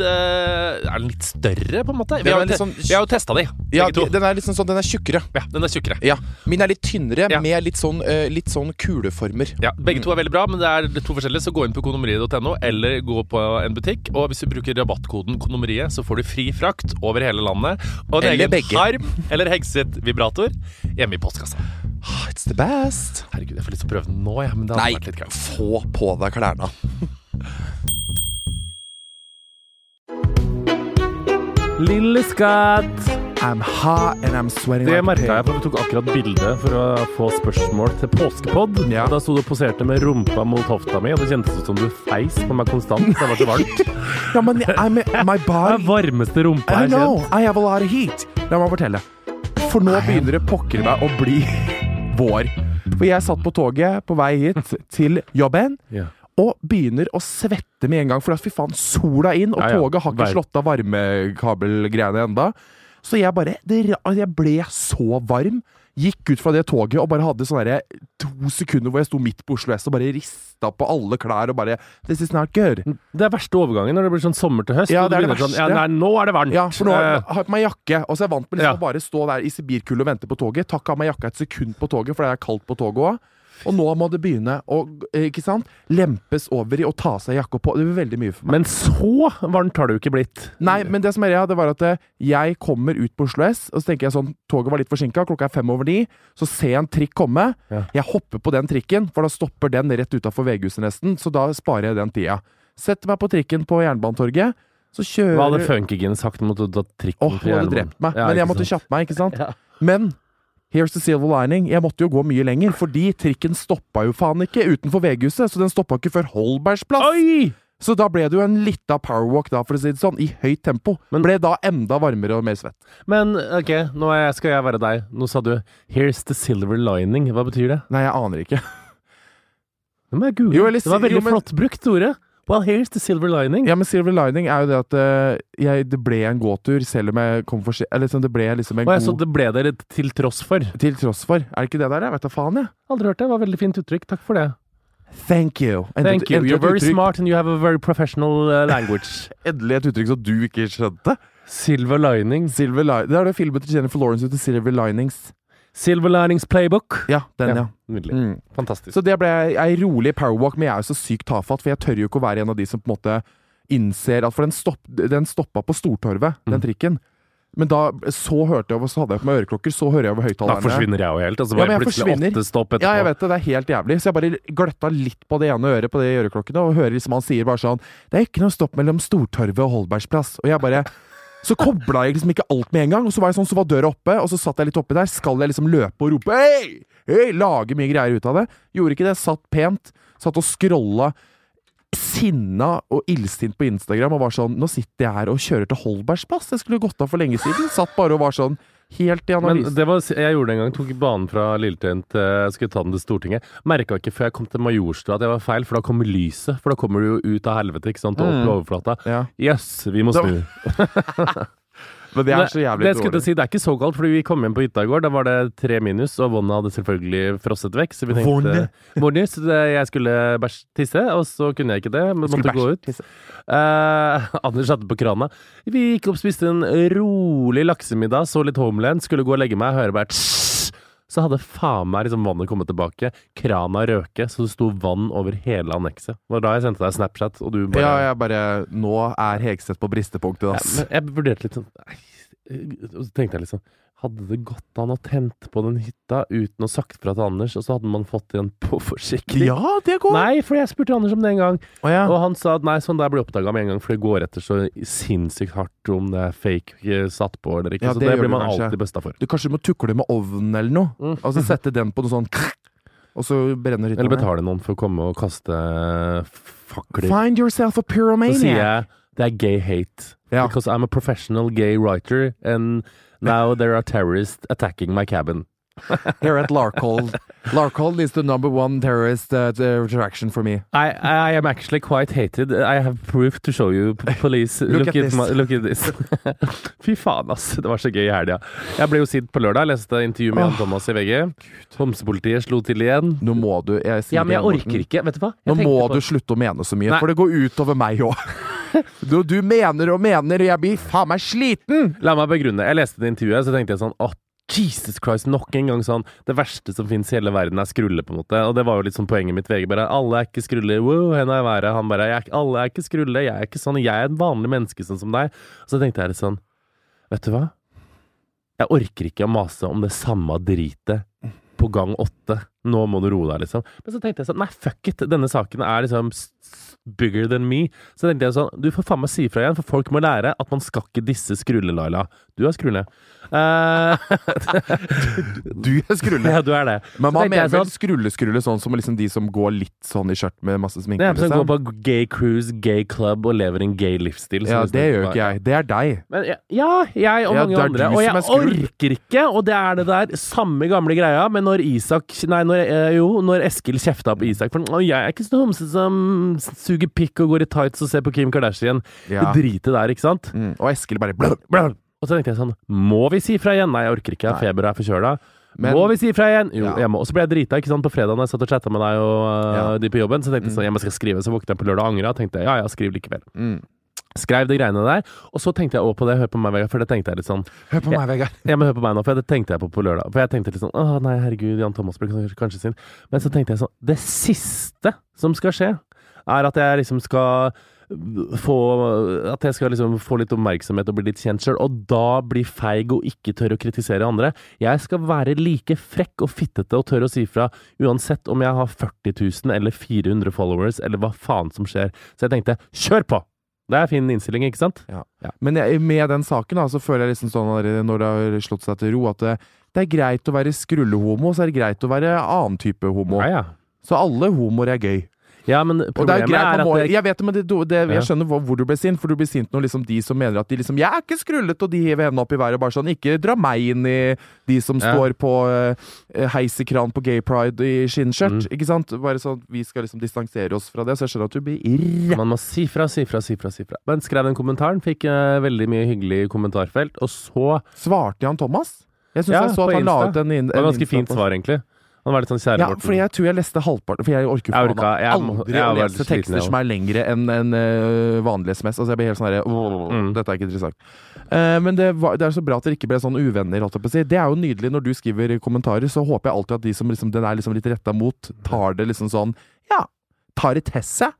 eh, Er den litt større, på en måte? Vi har, jo sånn- vi har jo testa de, Ja, begge to. den er litt sånn, den er tjukkere. Ja, den er tjukkere. Ja. Min er litt tynnere, Ja. med litt sånn, eh, litt sånn kuleformer. Ja, Begge to er veldig bra, men det er to forskjellige. Så gå inn på kondomeriet.no, eller gå på en butikk. Og hvis du bruker rabattkoden kondomeriet, så får du fri frakt over hele landet. Og en Eller egen begge. harm eller hekset vibrator hjemme i postkassa. Ah, It's the best. Herregud, jeg får lyst til å prøve den nå, jeg. Men det hadde Nei, vært litt gøy. få på deg klærne. Lille skatt! I'm hot and I'm sweating Det like merka jeg, for vi tok akkurat bilde for å få spørsmål til påskepod. Ja. Da sto du og poserte med rumpa mot hofta mi, og det kjentes ut som du feis på meg konstant. Det var så varmt. Ja, men I'm, my Det er varmeste rumpa I jeg har know, kjent. I have a lot of heat. La meg fortelle. For nå begynner det pokker meg å bli vår. For jeg satt på toget på vei hit til jobben. Ja. Og begynner å svette med en gang, for fy faen, sola inn, og Ja, ja. toget har ikke slått av varmekabelgreiene enda. Så jeg bare det, Jeg ble så varm. Gikk ut fra det toget og bare hadde sånne to sekunder hvor jeg sto midt på Oslo S og bare rista på alle klær og bare This is not good. Det er verste overgangen når det blir sånn sommer til høst. Ja, det er det sånn, ja, nei, nå er det varmt. Ja, for nå har Eh, har jeg på meg jakke, og så er jeg vant med liksom Ja. å bare stå der i sibirkulde og vente på toget. Takk av meg jakka et sekund på toget, for det er kaldt på toget òg. Og nå må det begynne å ikke sant, lempes over i å ta seg jakka på. Det blir veldig mye for meg. Men så varmt har det jo ikke blitt. Nei, men det som er greia, det var at eh, jeg kommer ut på Oslo S, og så tenker jeg sånn Toget var litt forsinka, klokka er fem over ni. Så ser jeg en trikk komme. Ja. Jeg hopper på den trikken, for da stopper den rett utafor VG-huset nesten. Så da sparer jeg den tida. Setter meg på trikken på Jernbanetorget. Så kjører Hva hadde funkygien sagt mot at trikken Åh, hun hadde drept meg. Ja, men jeg måtte kjappe meg, ikke sant? Ja. Men here's the silver lining. Jeg måtte jo gå mye lenger, fordi trikken stoppa jo faen ikke utenfor VG-huset. Så den stoppa ikke før Holbergsplass. Oi! Så da ble det jo en lita powerwalk, da, for å si det sånn, i høyt tempo. Men- ble da enda varmere og mer svett. Men ok, nå jeg, skal jeg være deg. Nå sa du 'here's the silver lining'. Hva betyr det? Nei, jeg aner ikke. Det må jeg google. Jo, eller det var veldig jo, men- flott brukt, ordet. Well, here's the silver lining. Ja, men silver lining er jo det at uh, jeg, det ble en gåtur, selv om jeg kom for sent. Eller sånn, det ble liksom en jeg så det ble dere til tross for. Til tross for. Er det ikke det der? Jeg vet da faen, jeg. Aldri hørt det. Det var veldig fint uttrykk. Takk for det. Thank you. Endelig- Thank you. You're very uttrykk- smart and you have a very professional uh, language. Endelig et uttrykk som du ikke skjønte. Silver lining. Silver Li- Det er det filmet til Jennifer Lawrence ut i Silver Linings. Silver linings playbook. Ja, den, ja. Nydelig. Mm. Fantastisk. Så det ble ei rolig powerwalk, men jeg er jo så sykt tafatt, for jeg tør jo ikke å være en av de som på en måte innser at For den, stopp, den stoppa på Stortorvet, den Mm. trikken. Men da så hørte jeg, så hadde jeg på meg øreklokker, så hører jeg over Da forsvinner jeg jo helt. Og så Ja, plutselig åtte stopp etterpå. Ja, jeg vet det. Det er helt jævlig. Så jeg bare gløtta litt på det ene øret på de øreklokkene, og hører liksom han sier bare sånn Det er ikke noe stopp mellom Stortorvet og Holbergsplass. Og jeg bare Så kobla jeg liksom ikke alt med en gang. Og så var jeg sånn, så var døra oppe, og så satt jeg litt oppi der. Skal jeg liksom løpe og rope hei? Hei! Lage mye greier ut av det. Gjorde ikke det. Satt pent. Satt og scrolla sinna og illsint på Instagram og var sånn Nå sitter jeg her og kjører til Holbergsplass. Jeg skulle gått av for lenge siden. Satt bare og var sånn helt i Men analysen. det var, jeg gjorde det en gang. Tok banen fra Lilletøyen til jeg skulle ta den til Stortinget. Merka ikke før jeg kom til Majorstua at jeg var feil, for da kommer lyset. For da kommer du jo ut av helvete, ikke sant, og opp Mm. på overflata. Ja. yes, vi må snu. Men det er så jævlig det, det dårlig. si, det er ikke så kaldt, fordi vi kom hjem på hytta i går. Da var det tre minus, og vannet hadde selvfølgelig frosset vekk. Så vi tenkte Vonne. Så jeg skulle bæsj tisse, og så kunne jeg ikke det. Men Skulle bæsj, gå ut. Eh, Anders satte på krana. Vi gikk opp, spiste en rolig laksemiddag, så litt Homeland, skulle gå og legge meg, hører bare Så hadde faen meg liksom vannet kommet tilbake, krana røke, så det sto vann over hele annekset. Det var da jeg sendte deg Snapchat, og du bare Ja, jeg bare Nå er Hegseth på bristepunktet, Ja, ass. men jeg vurderte litt sånn så tenkte jeg litt sånn Hadde det gått an å tente på den hytta uten å sagt fra til Anders, og så hadde man fått igjen på forsikring? ja, det går! Nei, for jeg spurte Anders om det en gang, oh, ja. og han sa at nei, sånn der blir oppdaga med en gang, for det går etter så sinnssykt hardt om det er fake eh, satt på eller ikke. Ja, så det det blir man kanskje. alltid busta for. Du kanskje må tukle med ovnen eller noe. Mm. så sette den på noe sånn Og så brenner hytta Eller betale noen for å komme og kaste fakler. Find yourself a pyromaniac! Så sier jeg det er gay hate. Ja. Because I'm a professional gay writer, and now there are terrorists attacking my cabin. Here at Larkhold. Larkhold is the number one terrorist uh, attraction for me. I, I am actually quite hated. I have proof to show you. Police, Look look, at my, look at this. Fy faen, ass. Det var så gøy i helga. Jeg ble jo sint på lørdag. Leste intervju med Jan. Thomas i VG. Homsepolitiet slo til igjen. Nå må du jeg Ja, men jeg orker ikke. Vet du hva? Jeg Nå må på- du slutte å mene så mye, Nei. for det går utover meg òg. Du, du mener og mener, jeg blir faen meg sliten! La meg begrunne. Jeg leste det intervjuet, så tenkte jeg sånn Åh, Jesus Christ, nok en gang sånn Det verste som fins i hele verden, er skrulle, på en måte. Og det var jo litt sånn poenget mitt. VG bare Alle er ikke skrulle. Wow, henne er været. Han bare jeg, Alle er ikke skrulle. Jeg er ikke sånn. Jeg er en vanlig menneske sånn som deg. Og så tenkte jeg litt sånn Vet du hva? Jeg orker ikke å mase om det samme dritet på gang åtte. Nå må du roe deg, liksom. Men så tenkte jeg sånn Nei, fuck it. Denne saken er liksom bigger than me. Så tenkte jeg sånn Du får faen meg si ifra igjen, for folk må lære at man skal ikke disse skrulle, Laila. Du er skrulle. Uh, Du er skrulle. ja, du er det. Men man mener vel sånn- skrulle-skrulle sånn som liksom de som går litt sånn i skjørt med masse sminke? Det er som liksom. går på gay cruise, gay club og lever en gay livsstil. Ja, det gjør ikke jeg. Det er deg. Men, ja, jeg og Ja, mange andre. Og jeg er orker ikke, og det er det der samme gamle greia, men når Isak Nei, når, eh, jo, når Eskil kjefta på Isak for «Å, jeg er ikke sånn homse som suger pikk og går i tights og ser på Kim Kardashian. Ja. Det dritet der, ikke sant? Mm. Og Eskil bare blø, blø. Og så tenkte jeg sånn Må vi si fra igjen? Nei, jeg orker ikke. Jeg har feber og er forkjøla. Men- Må vi si fra igjen? Jo, Ja. jeg må. Og så ble jeg drita ikke sant, på fredag når jeg satt og chatta med deg og uh, Ja. de på jobben. Så tenkte jeg Mm. sånn, jeg må skal skrive. Så våknet jeg på lørdag og angra og tenkte ja, ja, skriv likevel. Mm. Skrev de greiene der. Og så tenkte jeg også på det. Hør på meg, Vegard. For det tenkte jeg litt sånn Hør på meg, Vegard. Ja, men hør på meg nå, for det tenkte jeg på på lørdag. For jeg tenkte litt sånn Å nei, herregud, Jan Thomas blir kanskje- kanskje sin. Men så tenkte jeg sånn Det siste som skal skje, er at jeg liksom skal få At jeg skal liksom få litt oppmerksomhet og bli litt kjent sjøl, og da bli feig og ikke tørre å kritisere andre. Jeg skal være like frekk og fittete og tørre å si fra, uansett om jeg har 40 000 eller 400 followers, eller hva faen som skjer. Så jeg tenkte kjør på! Det er fin innstilling, ikke sant? Men jeg, med den saken da, så føler jeg liksom sånn når det har slått seg til ro, at det, det er greit å være skrullehomo, så er det greit å være annen type homo. Ja, ja. Så alle homoer er gøy. Ja, men problemet er er at det, Jeg vet men det, det, jeg skjønner hvor, hvor du ble sint, for du blir sint når liksom de som mener at de liksom Jeg er ikke skrullet, og de hiver hendene opp i været bare sånn Ikke dra meg inn i de som Ja. står på uh, heisekran på gay pride i skinnskjørt. Mm. Ikke sant? Bare sånn Vi skal liksom distansere oss fra det, så jeg skjønner at du blir irr. Man må si fra, si fra, si fra. si fra. Men skrev den kommentaren, fikk uh, veldig mye hyggelig kommentarfelt, og så Svarte Jan Thomas? Jeg syns Ja, jeg så at han la ut en, en Det var ganske Insta fint svar, egentlig. Han var litt sånn kjære Ja, Morten. fordi jeg tror jeg leste halvparten For jeg orker faen aldri jeg må- jeg å lese sliten, tekster som er lengre enn en, uh, vanlig SMS. Altså jeg blir helt sånn herre «Åh, Mm. Dette er ikke interessant. Uh, men det, var, det er så bra at dere ikke ble sånn uvenner. Si. Det er jo nydelig når du skriver kommentarer, så håper jeg alltid at de som liksom, den er liksom litt retta mot, tar det liksom sånn Ja, tar det til seg.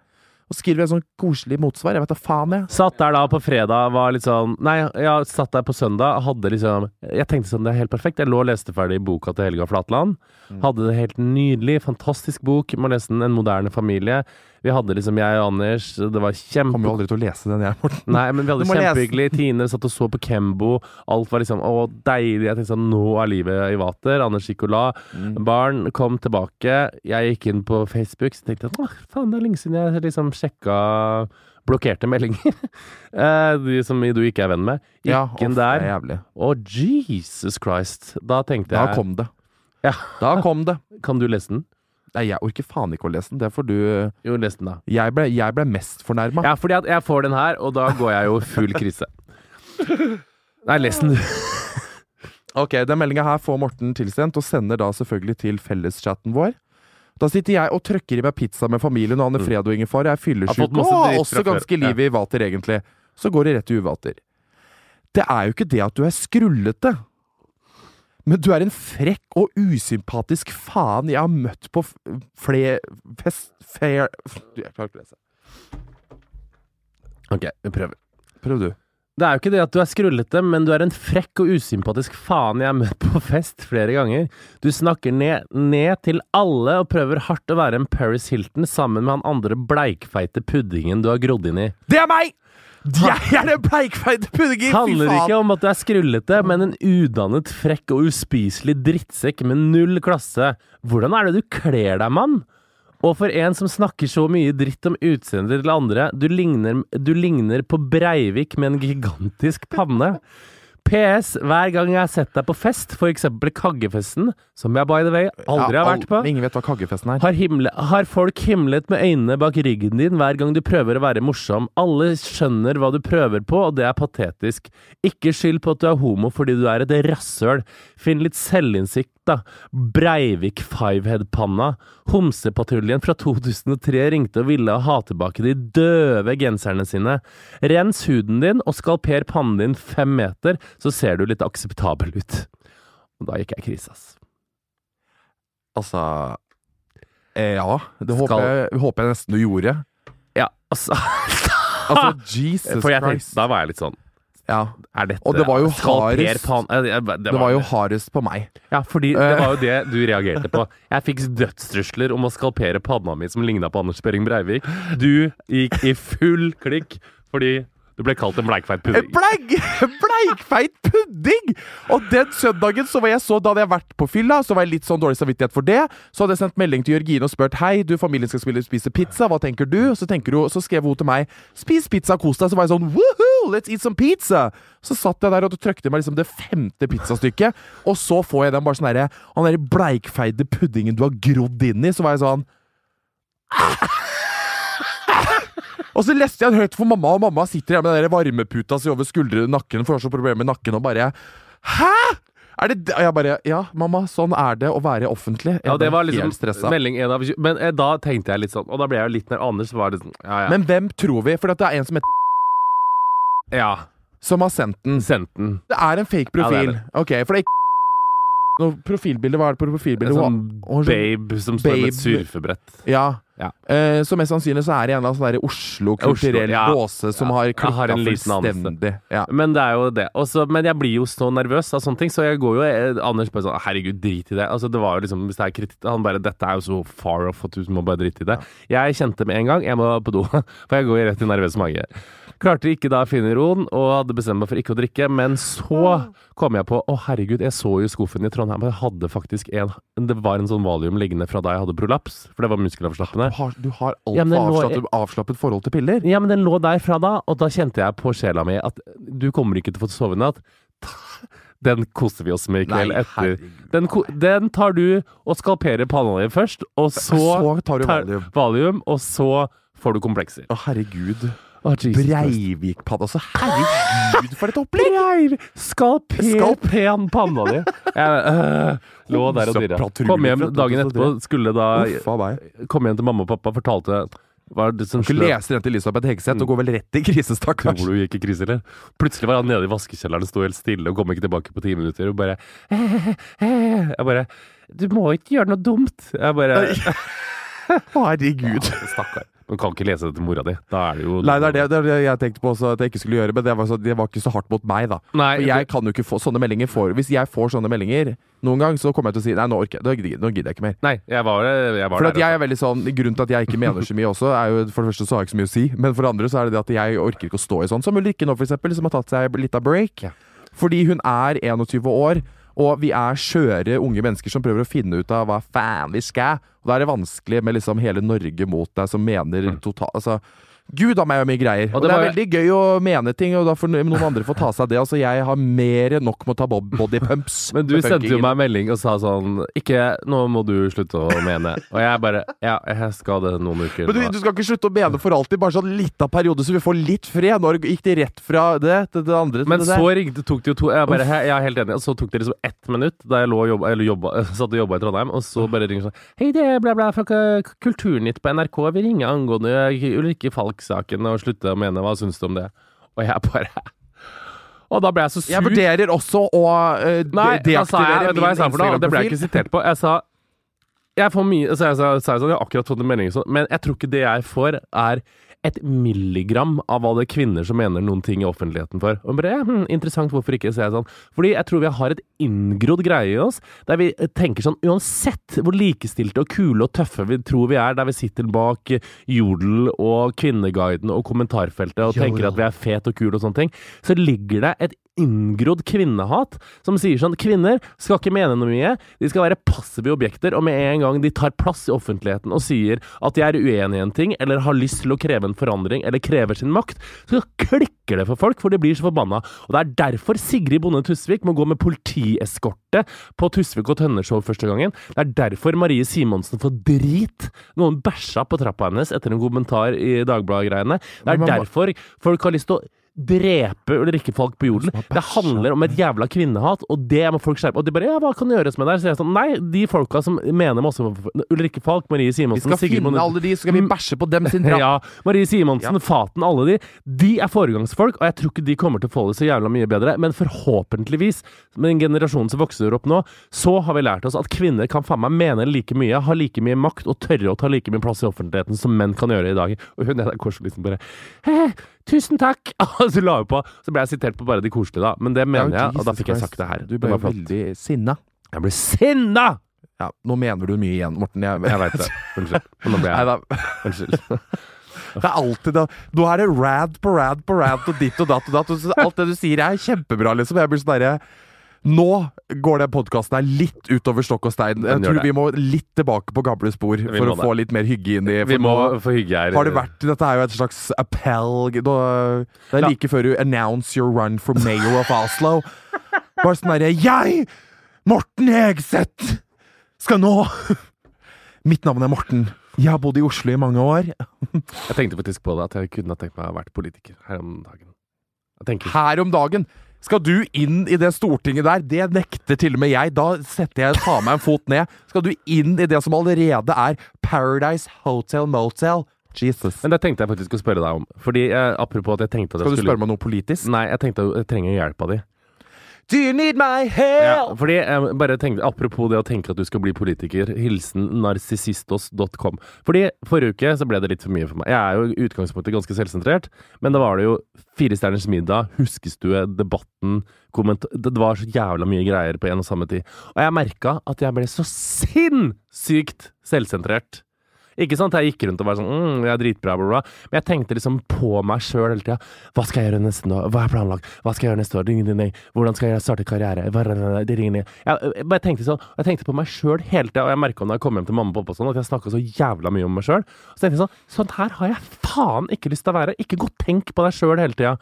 Og skriver en sånn koselig motsvar. Jeg vet da faen, jeg. Satt der da på fredag, var litt sånn Nei, jeg satt der på søndag, hadde liksom Jeg tenkte sånn, det er helt perfekt. Jeg lå og leste ferdig boka til Helga Flatland. Mm. Hadde det helt nydelig. Fantastisk bok. Må lese den. En moderne familie. Vi hadde liksom jeg og Anders, det var kjempe... Kommer jo aldri til å lese den, jeg, Morten. Nei, men vi hadde kjempehyggelig. Tine satt og så på Kembo. Alt var liksom å, deilig. Jeg tenkte sånn, nå er livet i vater. Anders og la. Mm. Barn kom tilbake. Jeg gikk inn på Facebook, så tenkte jeg åh, faen, det er lenge siden jeg liksom sjekka blokkerte meldinger. Eh, De som du ikke er venn med. Gikk Ja, inn Ja, er der. Å, Jesus Christ. Da tenkte jeg Da kom det. Ja. Da kom det. Kan du lese den? Nei, jeg orker faen ikke å lese den. Det får du Jo, les den, da. Jeg ble, jeg ble mest fornærma. Ja, fordi at jeg får den her, og da går jeg jo full krise. Nei, les den, du. Ok, Den meldinga her får Morten tilsendt, og sender da selvfølgelig til felleschatten vår. Da sitter jeg og trøkker i meg pizza med familien og Anne Fred og Ingefar. Jeg er Mm. Fyllesyk og har også ganske liv i vater, egentlig. Så går det rett i uvater. Det er jo ikke det at du er skrullete. Men du er en frekk og usympatisk faen jeg har møtt på flere fest... Fair Jeg klarer ikke å lese. Ok, vi prøver. Prøv du. Det er jo ikke det at du er skrullete, men du er en frekk og usympatisk faen jeg har møtt på fest flere ganger. Du snakker ned, ned til alle og prøver hardt å være en Paris Hilton sammen med han andre bleikfeite puddingen du har grodd inn i. Det er meg! Jeg er den bleikfeite puddingen! Handler ikke om at du er skrullete, men en udannet, frekk og uspiselig drittsekk med null klasse. Hvordan er det du kler deg, mann? Og for en som snakker så mye dritt om utseendet til andre, du ligner, du ligner på Breivik med en gigantisk panne. PS. Hver gang jeg har sett deg på fest, eksempel Kaggefesten, som jeg by the way aldri Ja, har vært på, Ingen vet hva kaggefesten er. har, himle, har folk himlet med øynene bak ryggen din hver gang du prøver å være morsom. Alle skjønner hva du prøver på, og det er patetisk. Ikke skyld på at du er homo fordi du er et rasshøl. Finn litt selvinnsikt, da. Breivik Fivehead-panna. Homsepatruljen fra 2003 ringte og ville ha tilbake de døve genserne sine. Rens huden din og skalper pannen din fem meter, så ser du litt akseptabel ut. Og da gikk jeg i krise, ass. Altså eh, Ja, det Skal- håper jeg, håper jeg nesten du gjorde. Ja, altså Altså, Jesus jeg tenkte, Christ. da var jeg litt sånn Ja, Er dette Og det var jo hardest- pan- eh, det, det var jo hardest på meg. Ja, fordi det var jo det du reagerte på. Jeg fikk dødstrusler om å skalpere panna mi som ligna på Anders Behring Breivik. Du gikk i full klikk fordi du ble kalt en bleikfeit pudding. Bleik, bleikfeit pudding! Og den søndagen så var jeg så, da hadde jeg vært på fylla, så var jeg litt sånn dårlig samvittighet for det. Så hadde jeg sendt melding til Jørgine og spurt Hei, du, familien skal spille, spise pizza, hva tenker du? Så, tenker hun, så skrev hun til meg Spis pizza, kos deg. Så var jeg sånn Woohoo, let's eat some pizza! Så satt jeg der og trykte meg liksom det femte pizzastykket, og så får jeg den bare sånn derre Han derre bleikfeide puddingen du har grodd inn i. Så var jeg sånn Og så leste jeg den høyt for mamma, og mamma sitter her med den der varmeputa si over skuldrene nakken, for hun har så problemer med nakken, og bare Hæ?! Er det det? Og jeg bare Ja, mamma, sånn er det å være offentlig. Jeg Ja, det var liksom stressa. melding én av Men eh, da tenkte jeg litt sånn, og da ble jeg jo litt nær Anders var det sånn Ja, ja. Men hvem tror vi? For det er en som, heter, ja. som har sendt den. Sendt den. Det er en fake Ja, det profil. det. Ok, for det er ikke noe profilbilde. Hva er det på profilbildet? En sånn Og- og så- babe som står med et Babe. surfebrett. Ja. Ja. Eh, så mest sannsynlig så er det en sånn Oslo kulturell Oslo, ja. båse som Ja. har klikka fullstendig. Men det er jo det. Også, men jeg blir jo så nervøs av sånne ting, så jeg går jo eh, Anders bare sånn Herregud, drit i det. Altså, det var jo liksom Hvis det er kritikk Han bare Dette er jo så far off at du må bare drite i det. Jeg kjente med en gang Jeg må på do, for jeg går rett i nervøs mage. Klarte ikke da å finne roen, og hadde bestemt meg for ikke å drikke. Men så kom jeg på Å, herregud, jeg så jo skuffen i Trondheim, jeg hadde faktisk en Det var en sånn valium liggende fra da jeg hadde prolaps, for det var muskelavslappende. Du har, du har Ja, men altfor lå- avslappet, avslappet forhold til piller. Ja, men den lå der fra da, og da kjente jeg på sjela mi at du kommer ikke til å få sove i natt. Den koser vi oss med i kveld Nei, etter. Den, den tar du og skalperer panna di først, og så, Så tar du valium. valium, og så får du komplekser. Å, herregud. Jesus Altså, herregud, for et opplegg! Breiv! skalpen, Skalp- panna di. Jeg øh, lå der og dirra. Kom hjem dagen etterpå, skulle da. Kom hjem til mamma og pappa, fortalte hva er det som Du slø- leser den til Elisabeth Hegseth og går vel rett i krise, stakkars. Tror du gikk i krise, eller? Plutselig var han nede i vaskekjelleren og sto helt stille og kom ikke tilbake på ti minutter. Og bare Jeg bare Du må ikke gjøre noe dumt. Jeg bare Herregud. Stakkar. Du kan ikke lese det til mora di. Da er det jo Nei, det er det, det er det jeg tenkte på også at jeg ikke skulle gjøre, men det var, så, det var ikke så hardt mot meg, da. Nei, For jeg kan jo ikke få sånne meldinger for, Hvis jeg får sånne meldinger noen gang, så kommer jeg til å si Nei, nå orker jeg, nå gidder jeg ikke mer. Nei, jeg var, jeg var For der. jeg er veldig sånn Grunnen til at jeg ikke mener så mye også, er jo for det første så har jeg ikke så mye å si, men for det andre så er det det at jeg orker ikke å stå i sånn. Som Ulrikke nå, for eksempel, som har tatt seg litt av break. Ja. Fordi hun er 21 år, og vi er skjøre unge mennesker som prøver å finne ut av hva faen vi skal. Og da er det vanskelig med liksom hele Norge mot deg, som mener totalt Altså Gud a meg og mye greier. Og Og det det, er var- veldig gøy å mene ting, og da får noen andre få ta seg av det. Altså, jeg har mer enn nok med å ta bodypumps. body pumps. Men du sendte jo meg en melding og sa sånn Ikke Nå må du slutte å mene. Og jeg bare Ja, jeg skal det noen uker. Men du, du skal ikke slutte å mene for alltid, bare sånn litt av periode, så vi får litt fred. Når gikk det rett fra det til det andre til Men det så ringte, tok det jo to Jeg, bare, jeg er helt enig. Og så tok det liksom ett minutt da jeg lå og jobba, eller jobba, satt og jobba i Trondheim, og så bare ringer sånn Hei, det er bla, bla fra Kulturnytt på NRK. Vi ringer angående Ulrikke Falk-saken og slutte å mene. Hva syns du om det? Og jeg bare Og da ble jeg så sur. Jeg vurderer også å uh, Nei, sa for noe? Det ble jeg ikke Instagram-profil. sitert på. Jeg sa jeg får mye, så jeg sa, sa jeg sånn, jeg har akkurat fått en melding sånn, men jeg tror ikke det jeg får er et milligram av hva det er kvinner som mener noen ting i offentligheten for. Og bare, hm, interessant, hvorfor ikke, sier jeg sånn. Fordi jeg tror vi har et inngrodd greie i oss, der vi tenker sånn, uansett hvor likestilte og kule og tøffe vi tror vi er, der vi sitter bak Jodel og Kvinneguiden og kommentarfeltet og tenker Jodel. at vi er fet og kul og sånne ting, så ligger det et inngrodd kvinnehat som sier sånn Kvinner skal ikke mene noe mye. De skal være passive objekter, og med en gang de tar plass i offentligheten og sier at de er uenig i en ting, eller har lyst til å kreve en forandring, eller krever sin makt, så klikker det for folk, for de blir så forbanna. Og det er derfor Sigrid Bonde Tusvik må gå med politieskorte på Tusvik og Tønner-show første gangen. Det er derfor Marie Simonsen får drit. Noen bæsja på trappa hennes etter en kommentar i Dagbladet-greiene. Det er derfor folk har lyst til å drepe Ulrikke folk på jorden. Det handler om et jævla kvinnehat, og det må folk skjerpe. Og de bare ja, hva kan gjøres med det? Så jeg er sånn, nei, de folka som mener masse om Ulrikke Falk, Marie Vi skal Sigrid finne alle de, så skal vi bæsje på dem sin drap. ja, Marie Simonsen, Faten, alle de. De er foregangsfolk, og jeg tror ikke de kommer til å få det så jævla mye bedre. Men forhåpentligvis, med den generasjonen som vokser opp nå, så har vi lært oss at kvinner kan faen meg mene like mye, ha like mye makt og tørre å ta like mye plass i offentligheten som menn kan gjøre i dag. Og hun er der korset liksom bare «Hæ, Tusen takk! Og så la hun på. Så ble jeg sitert på bare de koselige, da. Men det mener jeg, og da fikk jeg sagt det her. Du ble veldig sinna. Jeg ble sinna! Ja, nå mener du mye igjen, Morten. Jeg, Jeg veit det. Unnskyld. Nå ble jeg. Unnskyld. Det er alltid da Nå er det rad på rad på rad og ditt og datt og datt. Og alt det du sier er kjempebra, liksom. Jeg blir sånn derre Nå går den podkasten her litt utover stokk og stein. Jeg tror vi må litt tilbake på gamle spor for å det. få litt mer hygge inn i Vi må få hygge her. har det vært Dette er jo et slags appell Det er Ja. like før du announce your run for mayor of Oslo. Bare sånn derre Jeg, Morten Hegseth, skal nå Mitt navn er Morten. Jeg har bodd i Oslo i mange år. Jeg tenkte faktisk på det, at jeg kunne ha tenkt meg å ha vært politiker her om dagen. Her om dagen skal du inn i det Stortinget der. Det nekter til og med jeg. Da setter jeg tar meg en fot ned. Skal du inn i det som allerede er Paradise Hotel Motel? Jesus. Men det tenkte jeg faktisk å spørre deg om. Fordi eh, Apropos at jeg tenkte at jeg Skal du skulle spørre meg noe politisk? Nei, jeg tenkte jeg trenger hjelp av de. Do you need my Ja, help? fordi jeg bare tenkte, Apropos det å tenke at du skal bli politiker. Hilsen narsissistos.com. Fordi Forrige uke så ble det litt for mye for meg. Jeg er jo i utgangspunktet ganske selvsentrert, men da var det jo Fire stjerners middag, Huskestue, Debatten Det var så jævla mye greier på en og samme tid. Og jeg merka at jeg ble så sinnssykt selvsentrert. Ikke sant, jeg gikk rundt og var sånn mm, jeg er dritbra, bla, bla. Men jeg tenkte liksom på meg sjøl hele tida. Hva skal jeg gjøre neste år? Hva er planlagt? Hva skal jeg gjøre neste år? Ding, ding, ding. Hvordan skal jeg starte karriere? Ding, ding, ding. Jeg, jeg tenkte sånn, jeg tenkte på meg sjøl hele tida, og jeg merka når jeg kom hjem til mamma og pappa sånn, at jeg snakka så jævla mye om meg sjøl. Så tenkte jeg sånn Sånn her har jeg faen ikke lyst til å være. Ikke gå og tenk på deg sjøl hele tida.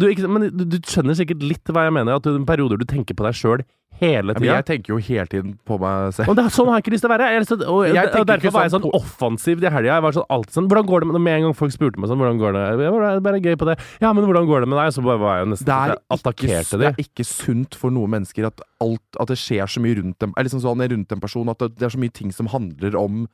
Du- ikke, men du, du skjønner sikkert litt hva jeg mener, at du, perioder du tenker på deg sjøl hele tida. jeg tenker jo hele tiden på meg selv. Og det, sånn har jeg ikke lyst til å være. Jeg, så- og, Jeg og, derfor var jeg sånn sånn offensiv i helga. Jeg var sånn alltid sånn Hvordan går det med Med en gang folk spurte meg sånn Hvordan går det? Jeg var bare gøy på det. Ja, men hvordan går det med deg? Så bare var jeg jo nesten det er, ikke, det er ikke sunt for noen mennesker at, alt, at det skjer så mye rundt dem Er liksom sånn rundt en person at det, det er så mye ting som handler om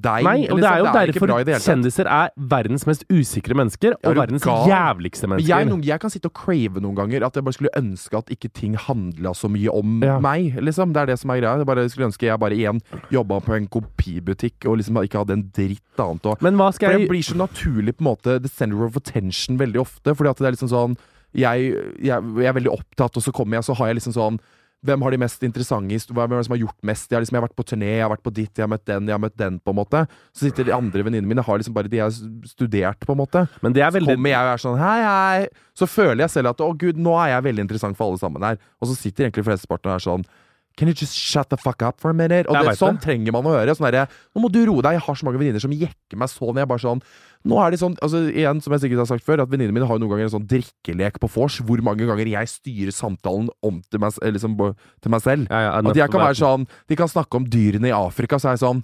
deg. Nei, og liksom. det er jo derfor det hele tatt. kjendiser er verdens mest usikre mennesker, Er og verdens gal? jævligste mennesker. jeg, noen- jeg kan sitte og crave noen ganger at jeg bare skulle ønske at ikke ting handla så mye om Ja. meg. liksom Det er det som er greia. Jeg bare skulle ønske jeg bare igjen jobba på en kopibutikk og liksom ikke hadde en dritt annet å Men hva For det blir så naturlig på en måte the center of attention veldig ofte. Fordi at det er liksom sånn jeg, jeg, jeg er veldig opptatt, og så kommer jeg, så har jeg liksom sånn hvem har de mest interessante Hvem er det som har gjort mest? Jeg har, liksom, jeg har vært på turné, jeg har vært på ditt, jeg har møtt den, jeg har møtt den, på en måte. Så sitter de andre venninnene mine har liksom bare de jeg har studert, på en måte. Men det er Så kommer jeg og er sånn hei, hei. Så føler jeg selv at å gud, nå er jeg veldig interessant for alle sammen her. Og så sitter egentlig flesteparten og er sånn Can you just shut the fuck up for a minute? Og det, sånn det. trenger man å høre. Sånn derre Nå må du roe deg. Jeg har så mange venninner som jekker meg sånn. Jeg er bare sånn Nå er de sånn Altså igjen, som jeg sikkert har sagt før, at venninnene mine har noen ganger en sånn drikkelek på vors. Hvor mange ganger jeg styrer samtalen om til meg, liksom, til meg selv. ja, ja, At jeg kan være sånn De kan snakke om dyrene i Afrika, så er jeg sånn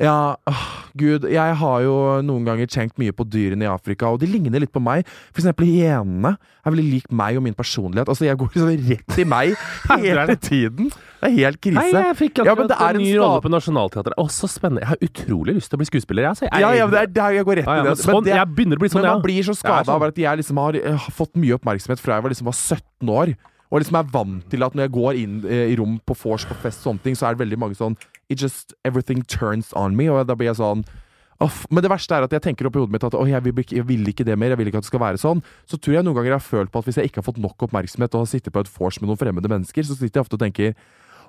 ja, åh, gud, jeg har jo noen ganger tenkt mye på dyrene i Afrika, og de ligner litt på meg. For eksempel hyenene er veldig lik meg og min personlighet. Altså, jeg går liksom rett i meg hele tiden. Det er helt krise. Nei, jeg fikk akkurat ja, en ny rolle på Nationaltheatret. Å, så spennende. Jeg har utrolig lyst til å bli skuespiller, jeg. Altså. Jeg, ja, ja, men det er der jeg går rett Ja, ja, i men det. sånn, det- jeg begynner å bli sånn, men ja. man blir så skada sånn. av at jeg liksom har eh, fått mye oppmerksomhet fra jeg var, liksom var 17 år. Og liksom er vant til at når jeg går inn eh, i rom på vors på fest, og sånne ting, så er det veldig mange sånn It just Everything turns on me. Og da blir jeg sånn Off. Men det verste er at jeg tenker opp i hodet mitt at «Åh, jeg, vil, ikke- jeg vil ikke det mer. Jeg vil ikke at det skal være sånn. Så tror jeg noen ganger jeg har følt på at hvis jeg ikke har fått nok oppmerksomhet og har sittet på et vors med noen fremmede mennesker, så sitter jeg ofte og tenker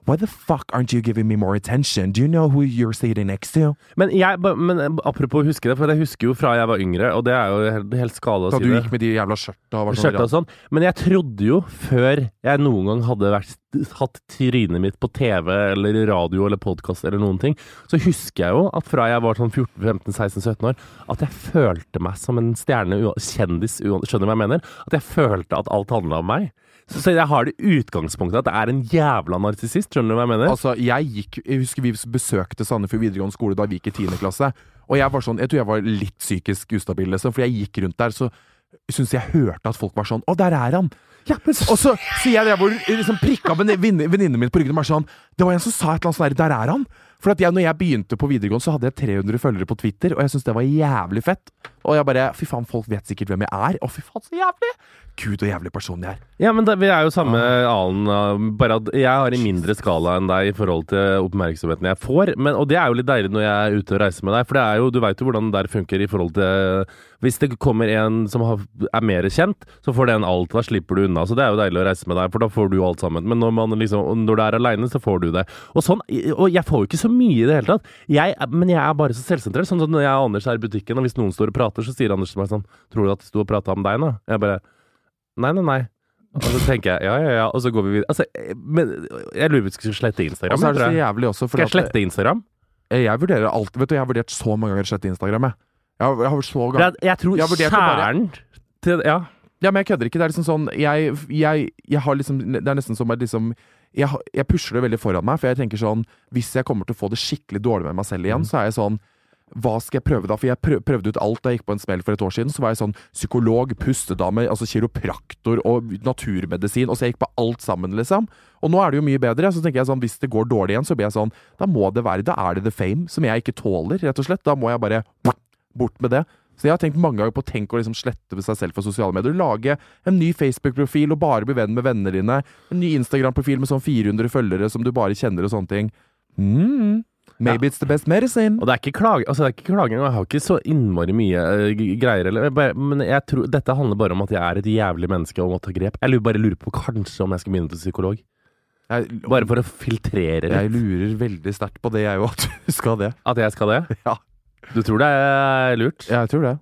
Why the fuck aren't you giving me more attention? Do you know who you're sitting next to? Men, jeg, men apropos huske det, for jeg husker jo fra jeg var yngre, og det er jo helt, helt si å Da si du gikk med de jævla skjørta og var sånn og sånn. Men jeg trodde jo, før jeg noen gang hadde vært, hatt trynet mitt på TV eller radio eller podkast eller noen ting, så husker jeg jo at fra jeg var sånn 14-15-16-17 år, at jeg følte meg som en stjerne, kjendis, skjønner du hva jeg mener? At jeg følte at alt handla om meg. Så, så jeg har det utgangspunktet at jeg er en jævla narsissist, skjønner du hva jeg mener? Altså, jeg gikk Jeg husker vi besøkte Sandefjord videregående skole da vi gikk i 10. klasse. Og jeg var sånn Jeg tror jeg var litt psykisk ustabil, liksom. For jeg gikk rundt der, så syns jeg hørte at folk var sånn Å, der er han! ja, så, Og så sier jeg det hvor liksom prikka venninnen min på ryggen og var sånn Det var en som sa et eller annet sånn der, Der er han! For at jeg, når jeg begynte på videregående, så hadde jeg 300 følgere på Twitter, og jeg syntes det var jævlig fett. Og jeg bare Fy faen, folk vet sikkert hvem jeg er. Å, fy faen, så jævlig! Gud, så jævlig person jeg er. Ja, men det, vi er jo samme alen. uh, Bare at jeg har i mindre skala enn deg i forhold til oppmerksomheten jeg får. Men, og det er jo litt deilig når jeg er ute og reiser med deg, for det er jo, du veit jo hvordan det der funker i forhold til Hvis det kommer en som har, er mer kjent, så får den alt. Da slipper du unna. Så det er jo deilig å reise med deg, for da får du alt sammen. Men når, man liksom, når du er aleine, så får du det. Og sånn, og jeg får jo ikke så mye i det hele tatt. Jeg, men jeg er bare så selvsentrert. Sånn at når jeg og Anders er i butikken, og hvis noen står og prater, så sier Anders til meg sånn Tror du at de sto og prata om deg nå? Jeg bare Nei, nei, nei. Og så tenker jeg ja, ja, ja, og så går vi videre. Altså, eh, men jeg lurer på om vi skal slette Og Instagram. så er det så jævlig også, Skal jeg slette Instagram? jeg, jeg vurderer alt Vet du, jeg har vurdert så mange ganger å slette Instagram, jeg. Jeg har, jeg har så gang... Jeg, jeg tror kjernen til Ja. Ja, men jeg kødder ikke. Det er liksom sånn Jeg, jeg, jeg har liksom Det er nesten som at liksom jeg, jeg pusher det veldig foran meg, for jeg tenker sånn Hvis jeg kommer til å få det skikkelig dårlig med meg selv igjen, så er jeg sånn hva skal jeg prøve da? For jeg prøv, prøvde ut alt da jeg gikk på en smell for et år siden. Så var jeg sånn psykolog, pustedame, altså kiropraktor og naturmedisin. Og så jeg gikk på alt sammen, liksom. Og nå er det jo mye bedre. Så tenker jeg sånn, hvis det går dårlig igjen, så blir jeg sånn Da må det være Da er det the fame som jeg ikke tåler, rett og slett. Da må jeg bare bort med det. Så jeg har tenkt mange ganger på å tenke å liksom slette seg selv fra sosiale medier. Lage en ny Facebook-profil og bare bli venn med venner dine. En ny Instagram-profil med sånn 400 følgere som du bare kjenner og sånne ting. Mm. Maybe it's the best medicine. Og det er ikke klage, altså det klaging, og jeg har ikke så innmari mye uh, greier, eller, bare, men jeg tror, dette handler bare om at jeg er et jævlig menneske og må ta grep. Jeg bare lurer på kanskje om jeg skal begynne til psykolog. Jeg, Bare for å filtrere jeg lurer veldig sterkt på det, jeg òg. at du skal det. At jeg skal det? Ja. Du tror det er lurt? Ja, Jeg tror det.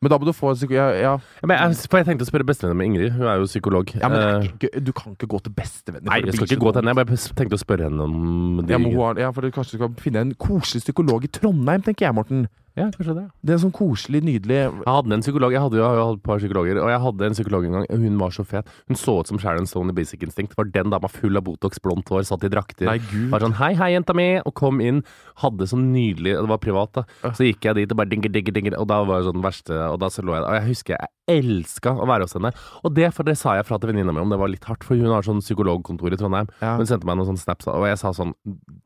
Men da må du få psyko... Ja, ja. Ja, men jeg, for jeg tenkte å spørre bestevennen min Ingrid, hun er jo psykolog. ja men det Eh, er ikke, du kan ikke gå til bestevennen. Nei, jeg skal ikke gå til henne. Jeg bare tenkte å spørre henne om det. Ja, men ja, for du kanskje skal finne en koselig psykolog i Trondheim, tenker jeg, Morten. Ja, kanskje det. Det er sånn koselig, nydelig Jeg hadde en psykolog, jeg hadde jo jeg et par psykologer, og jeg hadde en psykolog en gang. Hun var så fet. Hun så ut som Sharon Stone i Basic Instinct. Var den dama full av Botox, blondt hår, satt i drakter. Nei, gud. Var sånn 'hei, hei, jenta mi', og kom inn. Hadde sånn nydelig Det var privat, da. Så gikk jeg dit og bare dinger, dinger, dinger, og da var det sånn verste Og da så lå jeg der. Og jeg husker jeg elska å være hos henne. Og det, for det sa jeg fra til venninna mi om, det var litt hardt, for hun har sånn psykologkontor i Trondheim. Ja. Hun sendte meg noen sånne snaps, og jeg sa sånn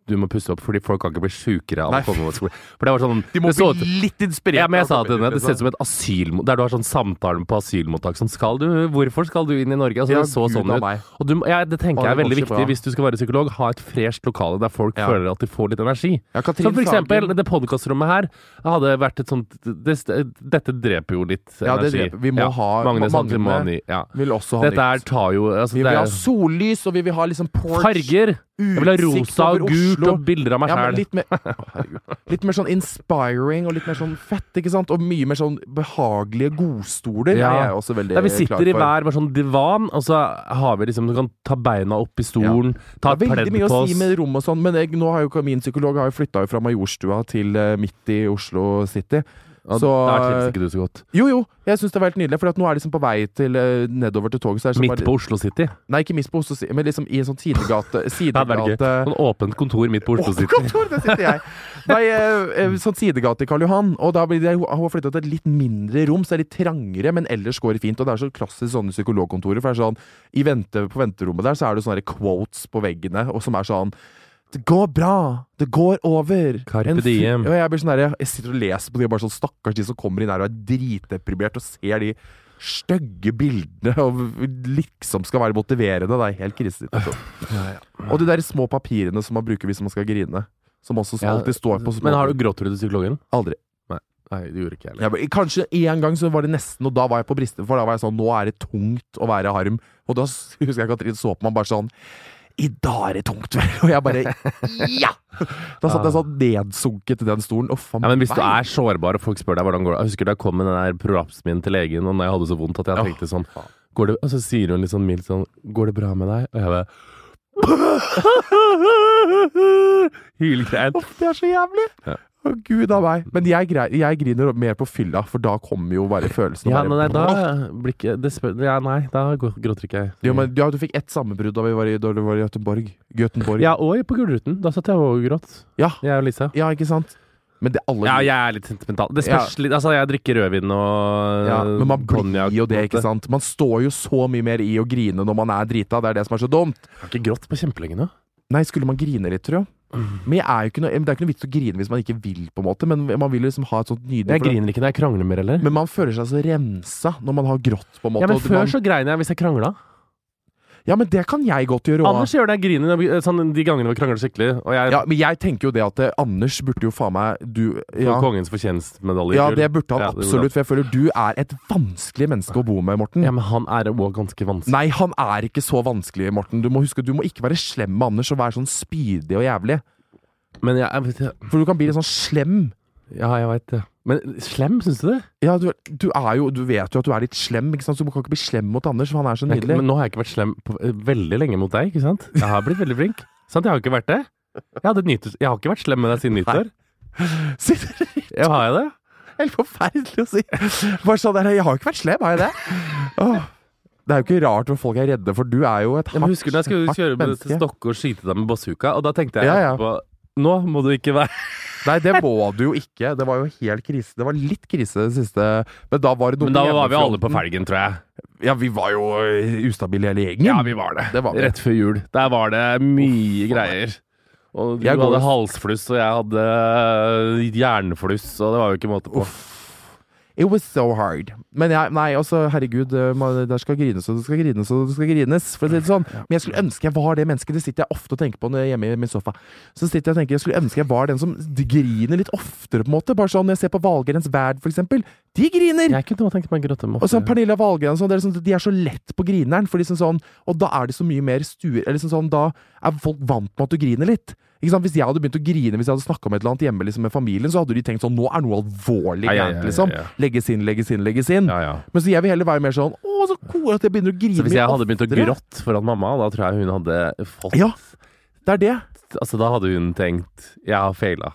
'du må pusse opp, fordi folk kan ikke bli sjukere av å komme på skole'. For det var sånn De må bli så litt inspirert. ja, men jeg sa til henne, det ser ut som et asylmottak Der du har sånn samtale på asylmottak. Sånn, skal du, hvorfor skal du inn i Norge? Altså, Ja, det så Gud sånn ut. Og du, ja, det tenker Å, jeg er veldig viktig bra. hvis du skal være psykolog. Ha et fresht lokale der folk Ja. føler at de får litt energi. Ja, Katrin for eksempel, det podkastrommet her hadde vært et sånt det, Dette dreper jo litt Ja, det energi. Dreper. ja, må ha- Magne Magne- må. Ja. vil også ha Dette nytt. tar jo altså, Vi vil ha sollys, og vi vil ha liksom porch. farger. Jeg vil ha rosa og gult og bilder av meg Ja, litt mer, litt mer sånn inspiring og litt mer sånn fett, ikke sant? Og mye mer sånn behagelige godstoler. Ja. er også veldig Der vi sitter i hver, med sånn divan, og så har vi liksom Du kan ta beina opp i stolen, ta Det er veldig mye å si med rom og sånn, men jeg, nå har jo min psykolog har jo flytta fra Majorstua til eh, midt i Oslo City. Og Så- Der trives ikke du så godt. Jo, jo, jeg syns det var helt nydelig, for at nå er de liksom på vei til eh, nedover til toget. Midt bare- på Oslo City. Nei, ikke midt på Oslo City, men liksom i en sånn sidegate. Det sidegate Sånn åpent kontor midt på Oslo Å, City. kontor, der sitter jeg! Nei, eh, eh, sånn sidegate i Karl Johan. Og da blir det, hun har flytta til et litt mindre rom, så det er litt trangere, men ellers går det fint. Og det er så klassisk sånne psykologkontorer. For det er sånn, i vente, på venterommet der så er det sånne quotes på veggene, og som er sånn det går bra! Det går over! Carpe diem. Ja, jeg blir sånn der, jeg sitter og leser på de, og bare sånn stakkars de som kommer inn her og er dritdeprimert og ser de stygge bildene og liksom skal være motiverende. Det er helt krisesituasjon. Og de der små papirene som man bruker hvis man skal grine. Som også Ja, alltid står på små Men har du grått for til psykologen? Aldri. Nei, det gjorde ikke jeg heller. Kanskje en gang så var det nesten, og da var jeg på bristen, for da var jeg sånn Nå er det tungt å være harm. Og da husker jeg Katrin så på meg bare sånn I dag er det tungt, vel? Og jeg bare Ja! Da satt jeg sånn nedsunket i den stolen. Oh, Ja, men Hvis du er sårbar og folk spør deg hvordan går det Jeg husker da jeg kom med den der prolapsen min til legen, og når jeg hadde så vondt at jeg tenkte sånn går det, Og så sier hun litt sånn mildt sånn 'Går det bra med deg?' Og jeg bare Hylgrein. Oh, det er så jævlig! Ja. Å, Gud a meg. Men jeg, jeg griner mer på fylla, for da kommer jo bare følelsen. Ja, nei, da blir ikke det spør, ja, Nei, da gråter ikke jeg. jo, men, ja, du fikk ett sammenbrudd da vi var i, da var i Göteborg. Göteborg. Ja, og på Gullruten. Da satt jeg og gråt. Ja. Jeg og Lisa. Ja, ikke sant? Men det alle Ja, jeg er litt sentimental. Det spørs litt Altså, jeg drikker rødvin og Ja, men man blir jo det, ikke sant? Man står jo så mye mer i å grine når man er drita. Det er det som er så dumt. Jeg har ikke grått på kjempelenge nå. Nei, skulle man grine litt, tror jeg. Men jeg er noe, det er ikke noe vits å grine hvis man ikke vil, på en måte. Men man vil liksom ha et sånt nydelig Jeg griner ikke når jeg krangler mer heller. Men man føler seg så rensa når man har grått, på en måte. Ja, men før man, så grein jeg hvis jeg krangla. Ja, men det kan jeg godt gjøre òg. Anders gjør deg grine griner sånn, de gangene vi krangler skikkelig. Jeg Ja, men jeg tenker jo det at eh, Anders burde jo faen meg du, ja, Kongens fortjenstmedalje. ja, det burde han Ja, det absolutt. For jeg føler du er et vanskelig menneske å bo med, Morten. Ja, men han er òg ganske vanskelig. Nei, han er ikke så vanskelig, Morten. Du må huske, du må ikke være slem med Anders og være sånn spydig og jævlig. Men jeg, jeg For du kan bli litt sånn slem. Ja, jeg veit det. Men slem, syns du det? Ja, du, du er jo Du vet jo at du er litt slem, ikke sant? så du kan ikke bli slem mot Anders, for han er så nydelig. nydelig. men nå har jeg ikke vært slem på, eh, veldig lenge mot deg, ikke sant? Jeg har blitt veldig flink. Sant, jeg har ikke vært det. Jeg, et jeg har ikke vært slem med deg siden nyttår. Sitter Ja, har jeg det? Helt forferdelig å si. Bare sånn der, Jeg har jo ikke vært slem, har jeg det? Åh. Det er jo ikke rart hvor folk er redde, for du er jo et Ja, Jeg husker da jeg skulle hardt kjøre med til menneske. Stokke og skyte deg med bazooka, og da tenkte jeg Ja, ja. etterpå Nå må du ikke være Nei, det må du jo ikke. Det var jo helt krise. Det var litt krise det siste Men da var det Men da var vi alle på felgen, tror jeg. Ja, vi var jo øh, ustabile hele gjengen. Ja, vi var det. Det var. Rett før jul. Der var det mye greier. Og du Jeg går- hadde halsfluss, og jeg hadde hjernefluss, jernfluss, og det var jo ikke måte på. It was so hard. Men jeg, nei, altså, herregud, øh, der skal grines og det skal grines og det skal grines, for å si det sånn. Men jeg skulle ønske jeg var det mennesket. Det sitter jeg ofte og tenker på når jeg er hjemme i min sofa. Så sitter jeg og tenker, jeg skulle ønske jeg var den som griner litt oftere, på en måte. Bare sånn når jeg ser på Valgrens Verd, for eksempel. De griner! Jeg kunne tenkt meg å gråte Og sånn Pernilla Wahlgren sånn, sånn, De er så lett på grineren. For liksom sånn, og da er det så mye mer stuer eller liksom sånn, Da er folk vant med at du griner litt. Ikke sant? Hvis jeg hadde begynt å grine hvis jeg hadde snakka om et eller annet hjemme liksom, med familien, så hadde de tenkt sånn Nå er noe alvorlig Ja, ja, ja, gærent, ja, liksom. Legges inn, legges inn, legges inn. Ja, ja. Men så jeg vil heller være mer sånn Å, så cool at jeg begynner å grine Så hvis jeg hadde begynt å gråte grått foran mamma, da tror jeg hun hadde fått Ja, det er det. Altså, da hadde hun tenkt 'jeg har feila'.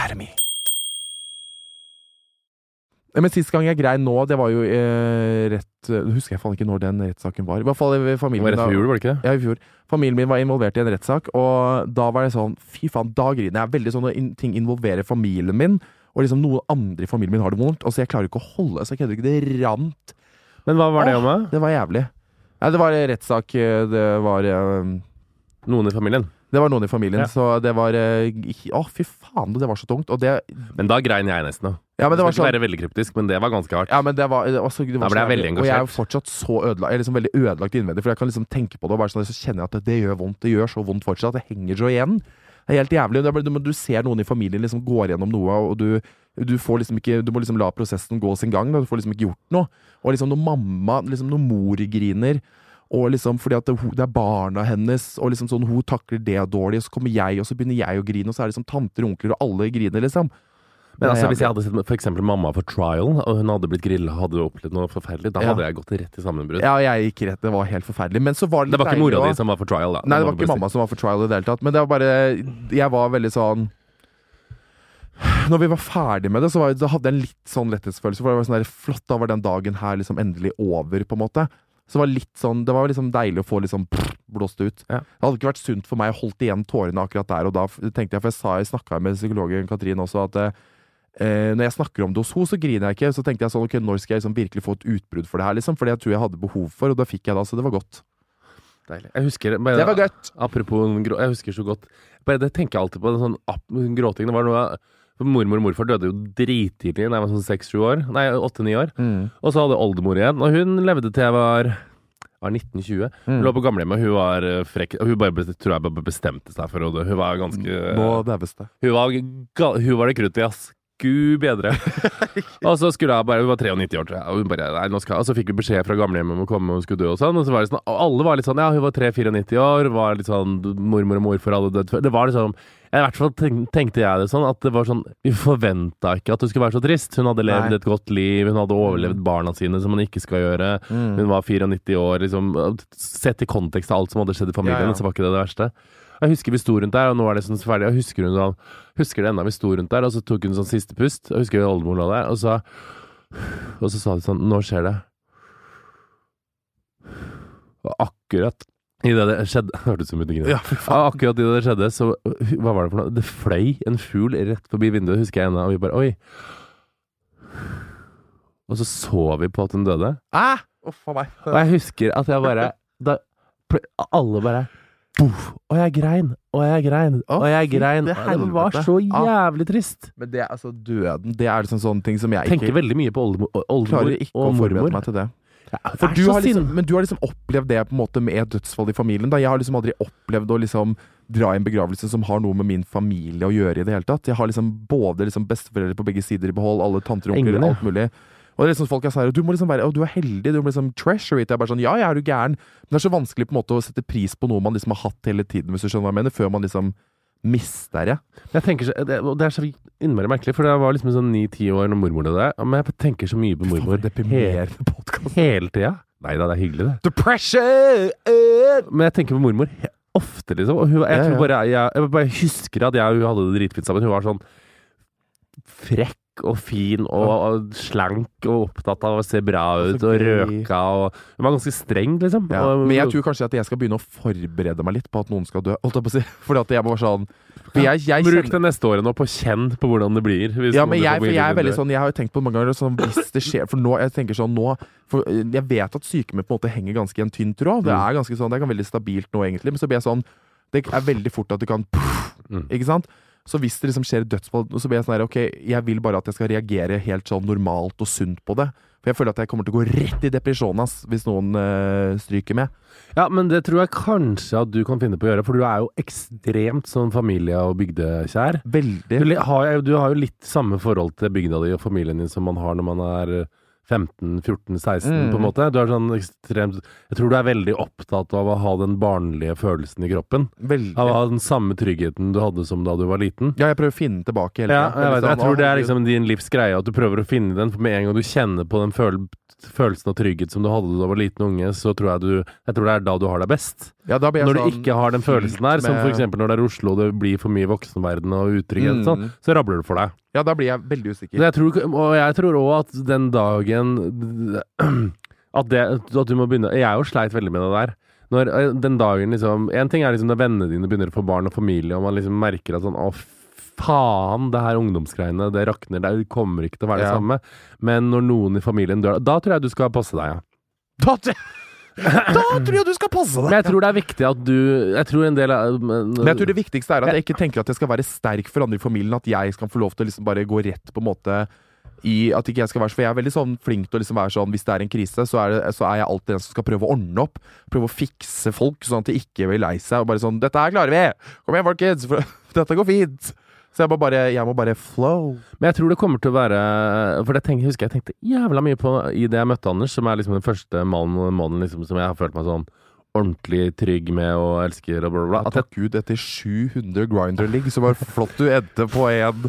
Academy. Men sist gang jeg grein nå, det var jo eh, rett eh, Husker jeg faen ikke når den rettssaken var. I hvert fall i Det var rett før jul, var det ikke det? ja, i fjor. Familien min var involvert i en rettssak, og da var det sånn Fy faen, da griner jeg. Veldig sånn når ting involverer familien min, og liksom noen andre i familien min har det vondt. Og så jeg klarer ikke å holde Så jeg kødder ikke. Det rant. Men hva var det om, da? Det var jævlig. Nei, det var en rettssak. eh, Det var eh, Noen i familien? Det var noen i familien, Ja. så det var eh, Å, fy faen, det var så tungt. Og det Men da grein jeg nesten. da Ja, men det var Skal ikke sånn være veldig kryptisk, men det var ganske hardt. Ja, men det var, det var, så, det var Da ble jeg veldig engasjert. Og jeg er jo fortsatt så ødelagt Jeg er liksom veldig ødelagt innvendig, for jeg kan liksom tenke på det, og bare sånn, så kjenner jeg at det, det gjør vondt. Det gjør så vondt fortsatt. Det henger så igjen. Det er helt jævlig. Du, du ser noen i familien liksom går gjennom noe, og du, du får liksom ikke Du må liksom la prosessen gå sin gang. Da. Du får liksom ikke gjort noe. Og liksom når mamma, liksom når mor griner og liksom fordi at det, det er barna hennes, og liksom sånn hun takler det dårlig, og så kommer jeg, og så begynner jeg å grine, og så er det liksom tanter og onkler, og alle griner, liksom. Men altså, hvis jeg hadde sett eksempel mamma for trial, og hun hadde blitt grilla hadde opplevd noe forferdelig, da Ja. hadde jeg gått rett i sammenbrudd. Ja, jeg gikk rett. Det var helt forferdelig. Men så var det Det var ikke mora di som var for trial, da. Nei, det var ikke mamma som var for trial i det hele tatt. Men det var bare Jeg var veldig sånn Når vi var ferdig med det, så var, hadde jeg en litt sånn letthetsfølelse. For det var sånn der, Flott, da var den dagen her liksom endelig over, på en måte. Så det var litt sånn Det var liksom deilig å få liksom blåst ut. Ja. Det hadde ikke vært sunt for meg å holdt igjen tårene akkurat der og da. tenkte jeg, For jeg sa jeg snakka med psykologen Katrin også, at eh, når jeg snakker om det hos henne, så griner jeg ikke. Så tenkte jeg sånn, ok, når skal jeg liksom virkelig få et utbrudd for det her, liksom? For det tror jeg hadde behov for, og da fikk jeg det. Så det var godt. Deilig. Jeg husker bare, Det var godt. Apropos Jeg husker så godt Bare det tenker jeg alltid på. Sånn gråtingen gråting. Det var noe for Mormor og morfar døde jo drittidlig da jeg var sånn seks-sju år. Nei, åtte-ni år. Mm. Og så hadde jeg oldemor igjen, og hun levde til jeg var var 1920. Hun Mm. lå på gamlehjemmet, hun var eh, frekk. og Hun bare, tror jeg bare bestemte seg for å dø. Hun var ganske Nå daues det. Hun var, hun var det kruttet, ass. Gud bedre. og så skulle jeg bare Hun var 93 år, tror jeg. Og, hun bare, nei, og så fikk vi beskjed fra gamlehjemmet om å komme hun skulle dø og sånn. Og så var det sånn, alle var litt sånn Ja, hun var 3-94 år, var litt sånn Mormor og morfar alle dødd før. Det var liksom I hvert fall tenkte jeg det sånn at det var sånn Vi forventa ikke at hun skulle være så trist. Hun hadde levd Nei. et godt liv, hun hadde overlevd barna sine som man ikke skal gjøre. Mm. Hun var 94 år, liksom. Sett i kontekst av alt som hadde skjedd i familien, Ja, ja. så var ikke det det verste. Jeg husker vi sto rundt der, og nå er det sånn ferdig. Jeg husker hun sånn Husker det ennå vi sto rundt der, og så tok hun sånn siste pust. Jeg husker oldemor lå der, og så Og så sa hun sånn Nå skjer det. Og akkurat idet det skjedde Hørtes ut som. Ja. Akkurat idet det skjedde, så Hva var det for noe? Det fløy en fugl rett forbi vinduet, husker jeg ennå, og vi bare Oi. Og så så vi på at hun døde. Ah! Oh. Og jeg husker at jeg bare da, Alle bare Boff, og jeg grein, og jeg grein, og jeg grein. Det her det var så Ah. jævlig trist. Men det er altså døden Det er liksom sånne ting som jeg Tenker ikke veldig mye på oldemor, oldemor klarer ikke å og forberede mormor. meg til det. For du har liksom, men du har liksom opplevd det på en måte med dødsfall i familien. Da. Jeg har liksom aldri opplevd å liksom dra i en begravelse som har noe med min familie å gjøre i det hele tatt. Jeg har liksom både liksom besteforeldre på begge sider i behold, alle tanter og onkler, alt mulig. Og det er liksom folk er sånn, du må liksom være, du er heldig, du må liksom treasure it. Jeg er bare sånn, ja, jeg er jo gæren. Men det er så vanskelig på en måte å sette pris på noe man liksom har hatt hele tiden, hvis du skjønner hva jeg mener, før man liksom mister det. Jeg tenker så, det, og det er så innmari merkelig, for jeg var liksom sånn ni-ti år når mormor døde. Men jeg tenker så mye på mormor Faen, deprimerende podcast. hele tida. Nei da, det er hyggelig, det. The pressure! eh. Men jeg tenker på mormor he- ofte, liksom. Og hun, jeg, Ja, tror ja. bare, jeg, jeg bare husker at jeg og hun hadde det dritfint sammen. Hun var sånn frekk og fin og, og slank og opptatt av å se bra ut og røka og Hun var ganske streng, liksom. Ja, men jeg tror kanskje at jeg skal begynne å forberede meg litt på at noen skal dø. Holdt jeg på å si. Fordi at jeg må være sånn For jeg, jeg Bruk det neste året nå på kjenn på hvordan det blir. Ja, men jeg, jeg er veldig sånn Jeg har jo tenkt på det mange ganger sånn, Hvis det skjer For nå jeg tenker sånn nå for Jeg vet at sykehjemmet på en måte henger ganske i en tynn tråd. Det Mm. er ganske sånn Det er veldig stabilt nå, egentlig. Men så blir jeg sånn Det er veldig fort at det kan Mm. Ikke sant? Så hvis det liksom skjer et dødsfall, så blir jeg sånn her Ok, jeg vil bare at jeg skal reagere helt sånn normalt og sunt på det. For jeg føler at jeg kommer til å gå rett i depresjon ass, hvis noen øh, stryker med. Ja, men det tror jeg kanskje at du kan finne på å gjøre, for du er jo ekstremt sånn familie- og bygdekjær. Veldig. Du, har, jo- du har jo litt samme forhold til bygda di og familien din som man har når man er 15-14-16, Mm. på en måte. Du er sånn ekstremt Jeg tror du er veldig opptatt av å ha den barnlige følelsen i kroppen. Veldig. Av å ha den samme tryggheten du hadde som da du var liten. Ja, jeg prøver å finne tilbake hele Ja, tiden. jeg, vet, jeg sånn, tror det er liksom din livs greie, at du prøver å finne den. For med en gang du kjenner på den føl følelsen av trygghet som du hadde da du var liten unge, så tror jeg du Jeg tror det er da du har deg best. Ja, jeg Når du sånn, ikke har den følelsen der, som eksempel når det er Oslo og det blir for mye voksenverden og utrygghet, Mm. sånn, så rabler det for deg. Ja, da blir jeg veldig usikker. Jeg tror, og jeg tror òg at den dagen at, det, at du må begynne Jeg er jo sleit veldig med det der. Når eh, den dagen liksom En ting er liksom når vennene dine begynner å få barn og familie, og man liksom merker at sånn Å, faen, det her ungdomsgreiene, det rakner. Det kommer ikke til å være det Ja. samme. Men når noen i familien dør, da tror jeg du skal passe deg, ja. Da, da tror jeg du skal passe Men deg! jeg tror det er viktig at du Jeg tror en del av men, Men jeg tror det viktigste er at jeg ikke tenker at jeg skal være sterk for andre i familien. At jeg skal få lov til å liksom bare gå rett på en måte i at ikke jeg skal være For jeg er veldig sånn flink til å liksom være sånn hvis det er en krise, så er, det, så er jeg alltid den som skal prøve å ordne opp. Prøve å fikse folk, sånn at de ikke blir lei seg. Og bare sånn 'Dette her klarer vi! Kom igjen, folkens! For, dette går fint!' Så jeg bare, jeg må bare flow. Men jeg tror det kommer til å være For det tenker, husker jeg tenkte jævla mye på i det jeg møtte Anders, som er liksom den første mannen mannen liksom, som jeg har følt meg sånn ordentlig trygg med og elsker og bla, bla. At jeg, tok ut etter 700 grinder-ligg, så var det flott du endte på en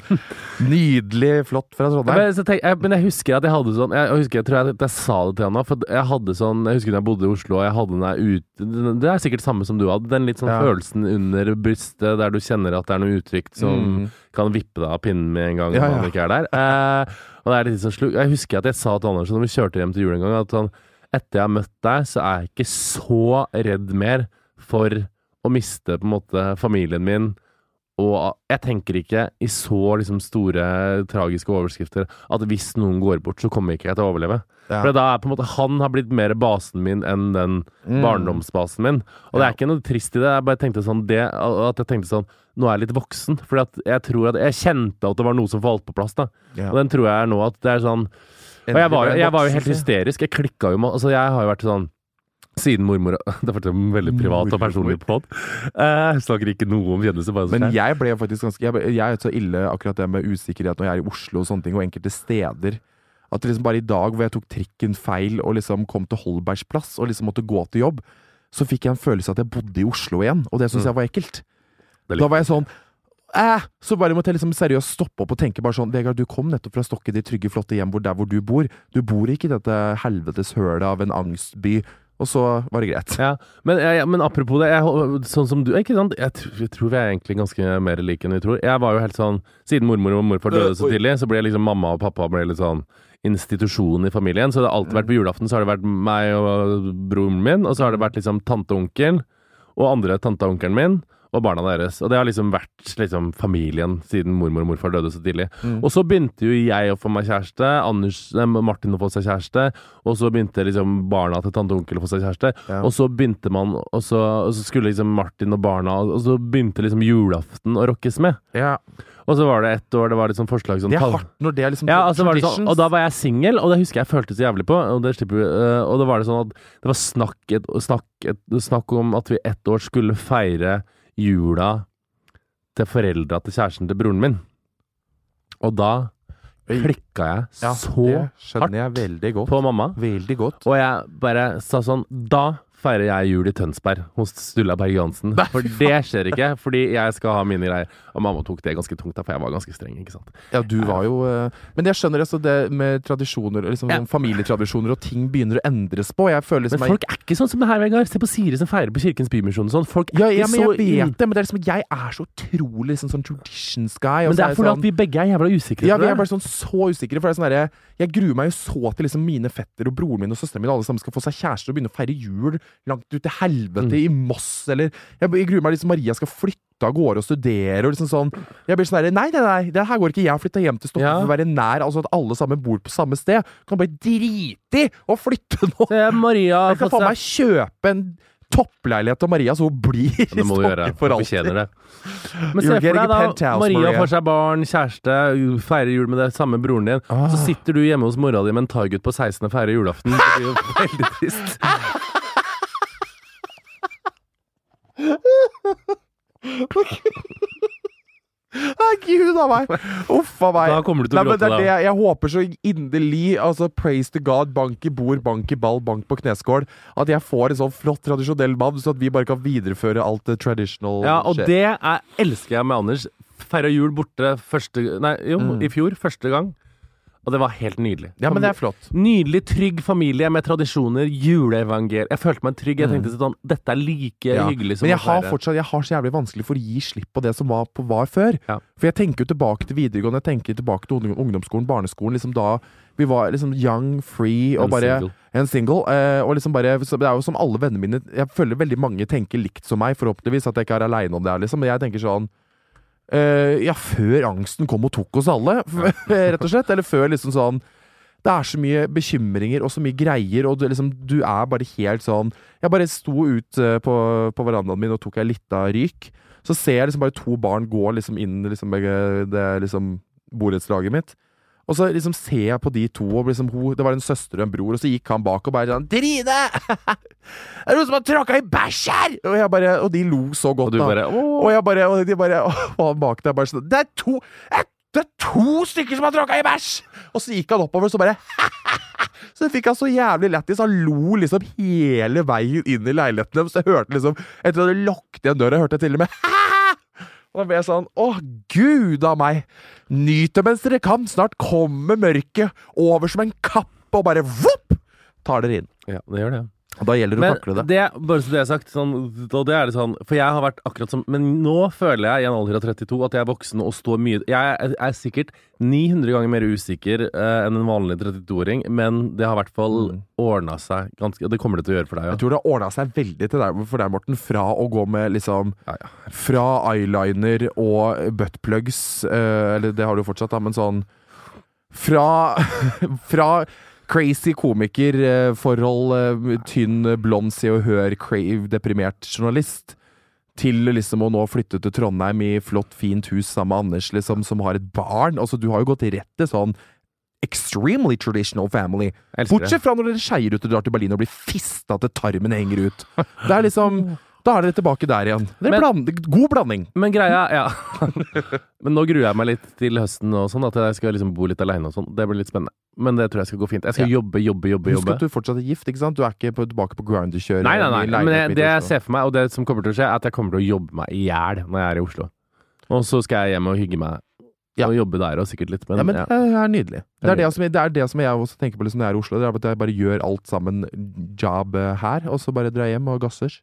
nydelig flott fra Trondheim. men, så tenk, jeg, men jeg husker at jeg hadde sånn Jeg, husker, jeg tror jeg, jeg sa det til han For jeg hadde sånn Jeg husker da jeg bodde i Oslo, og jeg hadde den der ute Det er sikkert samme som du hadde. Den litt sånn Ja. følelsen under brystet der du kjenner at det er noe utrygt som Mm. kan vippe deg av pinnen med en gang Ja, man ja. ikke er der. Eh, og det er litt sånn sluk. Jeg husker at jeg sa til Anders når vi kjørte hjem til jul en gang, at sånn Etter jeg har møtt deg, så er jeg ikke så redd mer for å miste på en måte familien min. Og jeg tenker ikke i så liksom store tragiske overskrifter at hvis noen går bort, så kommer ikke jeg til å overleve. Ja. For da er på en måte Han har blitt mer basen min enn den Mm. barndomsbasen min. Og det er ikke noe trist i det. Jeg bare tenkte sånn det, At jeg tenkte sånn Nå er jeg litt voksen. For jeg tror at Jeg kjente at det var noe som falt på plass. da Ja. Og den tror jeg er nå at det er sånn Og jeg var, jeg var jo helt hysterisk. Jeg klikka jo med Altså, jeg har jo vært sånn siden mormor Det er en veldig privat og personlig pod. Eh, snakker ikke noe om kjendiser. Men jeg ble faktisk ganske Jeg, ble, jeg er så ille akkurat det med usikkerhet når jeg er i Oslo og sånne ting, og enkelte steder. At liksom bare i dag hvor jeg tok trikken feil og liksom kom til Holbergs plass og liksom måtte gå til jobb, så fikk jeg en følelse av at jeg bodde i Oslo igjen, og det syns Mm. jeg var ekkelt. Da var jeg sånn Æh, så bare måtte jeg liksom seriøst stoppe opp og tenke bare sånn Vegard, du kom nettopp fra Stokke, ditt trygge, flotte hjem hvor der hvor du bor. Du bor ikke i dette helvetes hølet av en angstby. Og så var det greit. Ja, men, jeg, men apropos det, jeg, sånn som du Ikke sant? Jeg, jeg tror vi er egentlig ganske mer like enn vi tror. Jeg var jo helt sånn Siden mormor og morfar døde så tidlig, så ble liksom mamma og pappa ble litt sånn institusjon i familien. Så det har alltid vært på julaften så har det vært meg og broren min, og så har det vært liksom tante og onkel, og andre tante og onkelen min. Og barna deres. Og det har liksom vært liksom familien siden mormor og morfar døde så tidlig. Mm. Og så begynte jo jeg å få meg kjæreste, Anders, eh, Martin å få seg kjæreste, og så begynte liksom barna til tante og onkel å få seg kjæreste. Ja. Og så begynte man Og så, og så skulle liksom Martin og barna Og så begynte liksom julaften å rockes med. Ja, Og så var det ett år det var liksom forslag sånn Det er hardt når det er liksom ja, altså var det sånn, og da var jeg singel, og det husker jeg følte så jævlig på. Og det slipper øh, Og da var det sånn at det var snakk, et, snakk, et, snakk om at vi ett år skulle feire jula til foreldra til kjæresten til broren min. Og da klikka jeg ja, så jeg hardt godt. på mamma. Veldig godt. Og jeg bare sa sånn Da feirer jeg jul i Tønsberg hos Stulla Berg-Johansen. For det skjer ikke, fordi jeg skal ha mine greier. Og mamma tok det ganske tungt, da, for jeg var ganske streng. ikke sant? Ja, du var jo eh, Men jeg skjønner altså det med tradisjoner, liksom Ja. sånn familietradisjoner og ting begynner å endres på. Jeg føler liksom Men folk er ikke sånn som det her, Vegard. Se på Siri som feirer på Kirkens Bymisjon og sånn. Folk er ja, ja, ikke men så jeg vet det, men det er liksom jeg er så utrolig liksom, sånn traditions guy. Men det er fordi sånn, at vi begge er jævla usikre. ja, vi er bare sånn så usikre. For det er sånn der Jeg gruer meg jo så til liksom mine fetter og broren min og søsteren min alle sammen skal få seg kjærester og begynne å feire jul langt ut til helvete Mm. i Moss, eller Jeg, jeg gruer meg liksom Maria skal flytte av gårde og studere og liksom sånn Jeg blir sånn herre Nei, nei, nei, det her går ikke. Jeg har flytta hjem til Stockholm Ja. for å være nær, altså at alle sammen bor på samme sted. Kan bare drite i å flytte nå! Se, Maria Jeg kan faen meg kjøpe en toppleilighet til Maria, så hun blir i gjøre. Stockholm for alltid. det. Men se for deg da, penthouse, Maria får seg barn, kjæreste, feirer jul med det samme broren din. Ah. Så sitter du hjemme hos mora di med en thaigutt på 16 og feirer julaften. Det blir jo veldig trist. Nei, gud a meg! Uff a meg. Da kommer du til å Nei, men det gråte, er det jeg, jeg håper så inderlig, altså praise to God, bank i bord, bank i ball, bank på kneskål, at jeg får en sånn flott tradisjonell mann, så at vi bare kan videreføre alt det traditional Ja, og shit. det er, elsker jeg med Anders. Feira jul borte første Nei, jo, Mm. i fjor. Første gang. Og det var helt nydelig. Ja, men det er flott. Nydelig, trygg familie med tradisjoner, juleevangel Jeg følte meg trygg. Jeg tenkte sånn Dette er like Mm. Ja. hyggelig som Men jeg har fortsatt Jeg har så jævlig vanskelig for å gi slipp på det som var, på, var før. Ja. For jeg tenker jo tilbake til videregående, jeg tenker tilbake til ungdomsskolen, barneskolen, liksom da vi var liksom young, free og En bare single. En single. Eh, og liksom bare Det er jo som alle vennene mine Jeg føler veldig mange tenker likt som meg, forhåpentligvis, at jeg ikke er aleine om det her, liksom. Men jeg tenker sånn Ja, før angsten kom og tok oss alle, rett og slett. Eller før liksom sånn det er så mye bekymringer og så mye greier, og du, liksom, du er bare helt sånn Jeg bare sto ut eh, på, på verandaen min og tok ei lita ryk. Så ser jeg liksom bare to barn gå liksom inn liksom, det liksom borettslaget mitt. Og så liksom ser jeg på de to, og liksom, hun, det var en søster og en bror, og så gikk han bak og bare sånn 'Trine! Er det noen som har tråkka i bæsj her?' Og, jeg bare, og de lo så godt, Og da. bare Åh. Og jeg bare, og de bare Og han bak der bare sånn Det er to eh, Det er to stykker som har tråkka i bæsj! Og så gikk han oppover, så bare Så fikk han så jævlig lættis. Han lo liksom hele veien inn i leiligheten deres. Så jeg hørte liksom Etter at jeg hadde lukket igjen døra, hørte jeg til og med Og da ble jeg sånn Å, gud a meg! Nyt det mens dere kan. Snart kommer mørket over som en kappe og bare vopp! Tar dere inn. Ja, det gjør det. Og da gjelder det å takle det. det, bare så det er sagt, sånn, det er det sånn For jeg har vært akkurat som Men nå føler jeg i en alder av 32 at jeg er voksen og står mye Jeg er, er sikkert 900 ganger mer usikker eh, enn en vanlig 32-åring, men det har i hvert fall Mm. ordna seg ganske det kommer det til å gjøre for deg Jeg tror det har ordna seg veldig til deg, for deg, Morten. Fra å gå med liksom Ja, ja. Fra eyeliner og buttplugs, eh, eller det har du jo fortsatt, da, men sånn Fra Fra crazy komikerforhold, eh, tynn, blond, Se og Hør, crave, deprimert journalist, til liksom å nå flytte til Trondheim i flott, fint hus sammen med Anders, liksom, som har et barn. Altså, du har jo gått rett til sånn extremely traditional family. Bortsett fra når dere skeier ut og drar til Berlin og blir fista til tarmen henger ut. Det er liksom Da er dere tilbake der igjen. Det Men- bland, god blanding. Men greia Ja. men nå gruer jeg meg litt til høsten og sånn, at jeg skal liksom bo litt aleine og sånn. Det blir litt spennende. Men det tror jeg skal gå fint. Jeg skal Ja. jobbe, jobbe, jobbe. Husk at du fortsatt er gift, ikke sant? Du er ikke på, tilbake på grinder-kjøret. Nei, nei, nei. i Men jeg, det, jeg ser for meg, og det som kommer til å skje, er at jeg kommer til å jobbe meg i hjel når jeg er i Oslo. Og så skal jeg hjem og hygge meg. Ja. Og jobbe der og sikkert litt. Men, ja, men ja. det er nydelig. Det er Det som, det er det som jeg også tenker på liksom, når jeg er i Oslo. Det er at jeg bare gjør alt sammen job eh, her, og så bare drar hjem og gasser.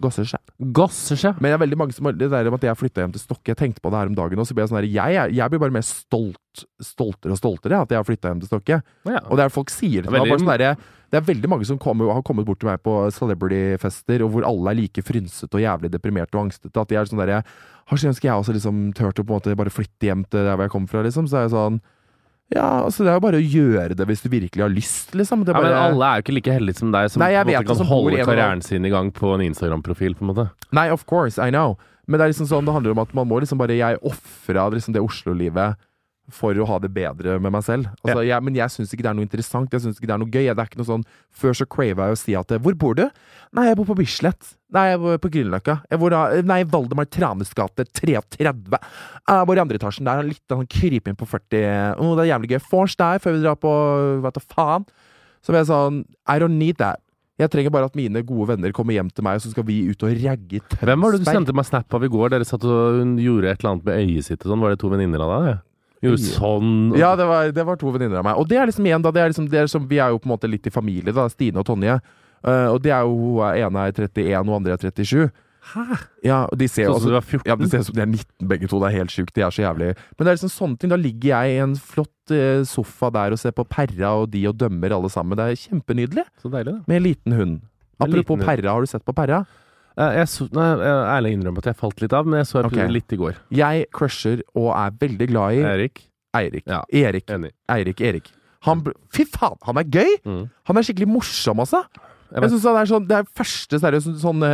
Gasser seg. Men det er veldig mange som har det der om at jeg flytta hjem til Stokke. Jeg tenkte på det her om dagen, og så ble jeg sånn her jeg, jeg blir bare mer stolt, stoltere og stoltere at jeg har flytta hjem til Stokke. Ja. Og det er folk sier til meg. Sånn der, det er veldig mange som kommer, har kommet bort til meg på celebrity-fester, og hvor alle er like frynsete og jævlig deprimerte og angstete. At de er sånn derre Har så ønsker jeg også liksom turte å på en måte bare flytte hjem til der hvor jeg kommer fra, liksom. Så er jeg sånn Ja, altså det er jo bare å gjøre det hvis du virkelig har lyst, liksom. Det er Ja, men alle er jo ikke like heldige som deg, som Nei, jeg vet kan som holde karrieren og... sin i gang på en Instagram-profil. på en måte Nei, of course, I know. Men det er liksom sånn, det handler om at man må liksom bare Jeg ofra liksom det Oslo-livet for å ha det bedre med meg selv. Altså, jeg, men jeg syns ikke det er noe interessant. Jeg synes ikke det er noe gøy. Det er ikke noe sånn Før så crava jeg å si at Hvor bor du? Nei, jeg bor på Bislett. Nei, jeg bor på Grünerløkka. Nei, Valdemar Tranes gate 33. Jeg bor i andre etasjen der. Litt sånn kryping på 40. Å, det er jævlig gøy. Vors der før vi drar på Vet du faen. Så ble jeg sånn I don't need that. Jeg trenger bare at mine gode venner kommer hjem til meg, og så skal vi ut og ragge Tønsberg. Hvem var det du sendte meg snap av i går? Dere satt og gjorde et eller annet med øyet sitt og sånn. Var det to venninner av deg? Øyet? sånn Ja, det var, det var to venninner av meg. Og det er liksom igjen, da. Det er liksom, det er som, vi er jo på en måte litt i familie, da. Stine og Tonje. Uh, og det er jo hun er- ene er 31, og andre er 37. Hæ? Ja, og de ser jo Sånn som du altså, 14? ja, de ser ut som de er 19 begge to. Det er helt sjukt. De er så jævlig Men det er liksom sånne ting. Da ligger jeg i en flott uh, sofa der og ser på Perra og de og dømmer alle sammen. Det er kjempenydelig. Så deilig, da. Med en liten hund. Apropos liten hund. Perra, har du sett på Perra? Eh, Jeg så, nei, ærlig innrømme at jeg falt litt av, men jeg så okay. litt i går. Jeg crusher og er veldig glad i Erik? Eirik. Ja. Erik. Enig. Eirik Erik. Han, fy faen, han er gøy! Mm. Han er skikkelig morsom, altså. Jeg Jeg synes han er sånn, Det er første seriøst sånn, sånn,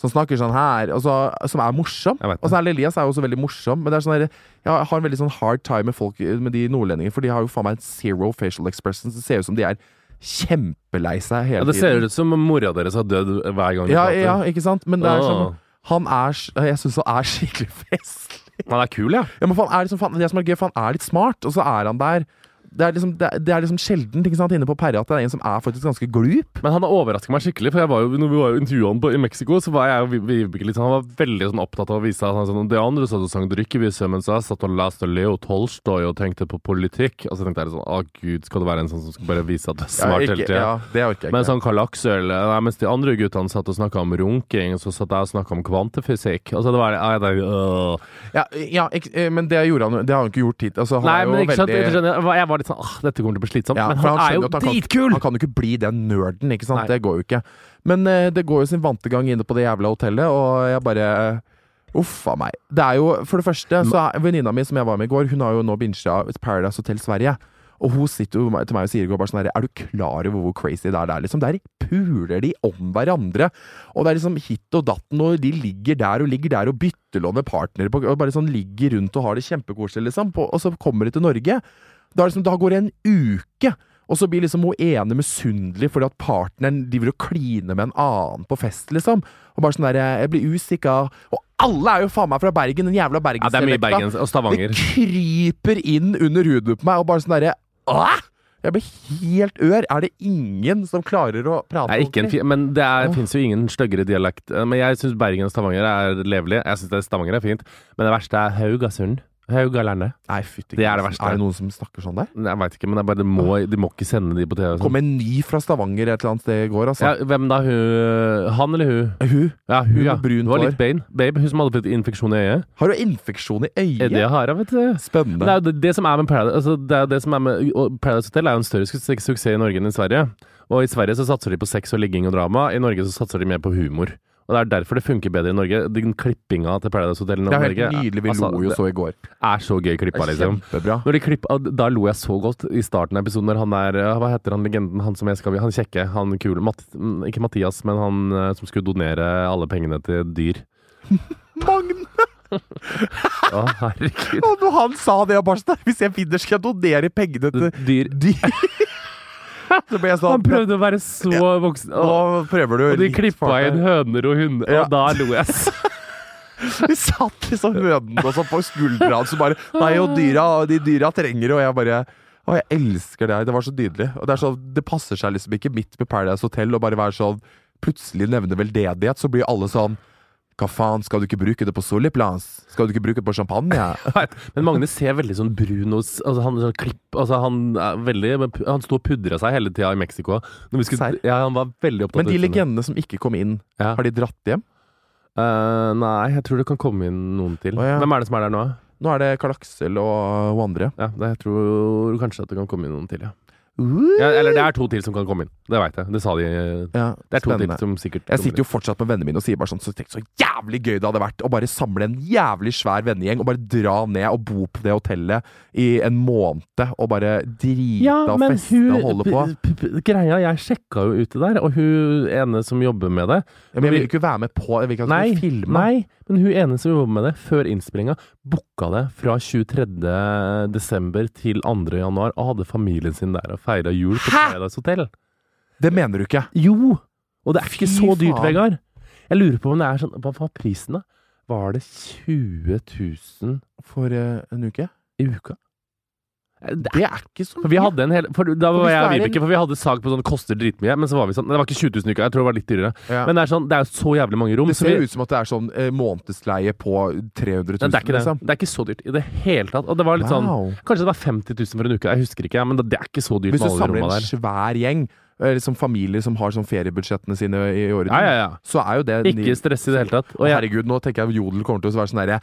som snakker sånn her, så, som er morsom. Og så er Elias er jo også veldig morsom, men det er sånn der, jeg har en veldig sånn hard time med folk med de nordlendingene, for de har jo faen meg zero facial expressions. Det ser ut som de er kjempelei seg hele Ja, det tiden. ser ut som mora deres har dødd hver gang Ja, ja, ikke sant? Men det er sånn Han er Jeg syns han er skikkelig festlig. Han er kul, ja. Ja, men faen, er liksom, faen, det som er gøy, for han er litt smart, og så er han der det er liksom, det er, det er liksom sjeldent ikke sant, inne på Perre at det er en som er faktisk ganske glup. Men han har overrasket meg skikkelig. For jeg var jo, når vi var intervjua han i Mexico, så var jeg jo Vibeke litt sånn, Han var veldig sånn opptatt av å vise at han sånn, det andre satt og sang drikkevise mens jeg satt og leste Leo Tolstoy og tenkte på politikk. Og så tenkte jeg sånn Å gud, skal det være en sånn som skal bare vise at du er smart hele ikke, tida? ja, det orker jeg Men Mens sånn Karl Aksel nei, Mens de andre guttene satt og snakka om runking, så satt jeg og snakka om kvantefysikk. Og så det var det, jeg «Åh». Ja, ja ikke, eh, men det gjorde han Det har han ikke gjort hit. Altså, han Nei, er men ikke veldig sant, jeg jeg var litt sånn ah, dette kommer til å bli slitsomt. Ja, men han, han, er jo han han kan- Han kan jo ikke bli den nerden, ikke sant? Nei. Det går jo ikke. Men uh, det går jo sin vante gang inne på det jævla hotellet, og jeg bare Uff a meg. Det er jo, For det første, så er venninna mi som jeg var med i går, hun har jo nå bincha Paradise Hotel Sverige. Og hun sitter jo til meg og sier bare sånn her Er du klar over hvor crazy det er der? Liksom, Der puler de om hverandre. Og det er liksom hit og datten, og de ligger der og ligger der og byttelåner partnere på Og bare sånn ligger rundt og har det kjempekoselig, liksom. På, og så kommer de til Norge. Da, liksom, da går det en uke. Og så blir liksom hun ene misunnelig fordi at partneren driver og kliner med en annen på fest, liksom. Og bare sånn der, Jeg blir usikker. Og alle er jo faen meg fra Bergen, den jævla Ja, det er. Bergens og Stavanger. det kryper inn under huden på meg, og bare sånn derre Jeg blir helt ør. Er det ingen som klarer å prate om ikke en fi men det er, fins jo ingen styggere dialekt. Eh, Men jeg syns Bergen og Stavanger er levelig. Jeg syns Stavanger er fint. Men det verste er Haugasund. Haugalandet. Nei, fytti Det er det verste. Er det noen som snakker sånn der? Jeg veit ikke, men det er bare, de, må, de må ikke sende de på TV. og Kom sånn. en ny fra Stavanger et eller annet sted i går, altså. Ja, hvem da? Hun, han eller hun? Hun Ja, hun, ja. med brunt Det var hår. litt babe. babe. Hun som hadde fått infeksjon i øyet. har du infeksjon i øyet. det har jeg, vet du. Spennende. det er jo det, det som er med Paradise altså, det er jo det som er med, og Paradise Hotel er jo en større su- suksess i Norge enn i Sverige. Og i Sverige så satser de på sex og ligging og drama. I Norge så satser de mer på humor. Og det er derfor det funker bedre i Norge. Den klippinga til Paradise Hotel i Norge Det er helt nydelig. Vi altså, lo jo så i går. er så gøy klippa, liksom. Klippa, da lo jeg så godt i starten av episoden når han er eh, Hva heter han legenden? Han som jeg skal Han kjekke, han kule Matt, mm, Ikke Mathias, men han eh, som skulle donere alle pengene til dyr. Magne! Å, herregud. Og når han sa det, jeg bare sånn Hvis jeg vinner, skal jeg donere pengene til Dyr. de Så ble jeg sånn Han prøvde å være så voksen. Nå Og, prøver du og de klippa inn høner og hunder, Ja. og da lo jeg så. De satt liksom hønene og sånn på skuldra hans og bare Nei, og dyra, de dyra trenger det, og jeg bare Å, jeg elsker det her. Det var så nydelig. Og det er sånn, det passer seg liksom ikke midt med Paradise Hotel å bare være sånn Plutselig nevne veldedighet, så blir alle sånn Hva faen, skal du ikke bruke det på Soliplans? Skal du ikke bruke det på champagne? Men Magne ser veldig sånn brun og altså han, sånn klipp, altså han er veldig Han sto og pudra seg hele tida i Mexico. Skulle, ja, han var veldig opptatt Men de legendene som ikke kom inn, Ja. har de dratt hjem? Uh, nei, jeg tror det kan komme inn noen til. Oh, ja. Hvem er det som er der nå? Nå er det Karl Aksel og og andre. Ja, det, Jeg tror kanskje at det kan komme inn noen til, ja. Ja. Eller det er to til som kan komme inn. Det veit jeg. Det sa de. Ja, Det er to til som sikkert Jeg sitter jo fortsatt med vennene mine og sier bare sånn Så tenk så jævlig gøy det hadde vært å bare samle en jævlig svær vennegjeng og bare dra ned og bo på det hotellet i en måned og bare drite og feste og holde på. Greia, jeg sjekka jo ut det der, og hun ene som jobber med det Ja, Men jeg vil ikke være med på Jeg vil ikke at skal filme. nei, men hun ene som jobber med det, før innspillinga, booka det fra 23. desember til 2. januar, og hadde familien sin der og feira jul på? Paradise Hotel. Det mener du ikke. Jo! Og det er ikke Fy så dyrt, faen. Vegard. Jeg lurer på om det er sånn Hva var prisen, da? Var det 20 000 For eh, en uke? i uka? Det Det er ikke så For vi hadde en hel for Da var jeg og er Vibeke, for vi hadde sag på sånn koster dritmye, men så var vi sånn Det var ikke 20 000 i uka, jeg tror det var litt dyrere. Ja. Men det er sånn, det er så jævlig mange rom. Det ser vi- ut som at det er sånn eh, månedsleie på 300 000. Nei, det er ikke det. liksom. Det er ikke så dyrt i det hele tatt. Og det var litt Wow. sånn Kanskje det var 50 000 for en uke, jeg husker ikke, men det er ikke så dyrt Hvis du samler en svær gjeng, eh, liksom familier som har sånn feriebudsjettene sine i året, Ja, ja, ja. så er jo det Ikke stress i det hele tatt. Og Herregud, nå tenker jeg Jodel kommer til å være sånn herre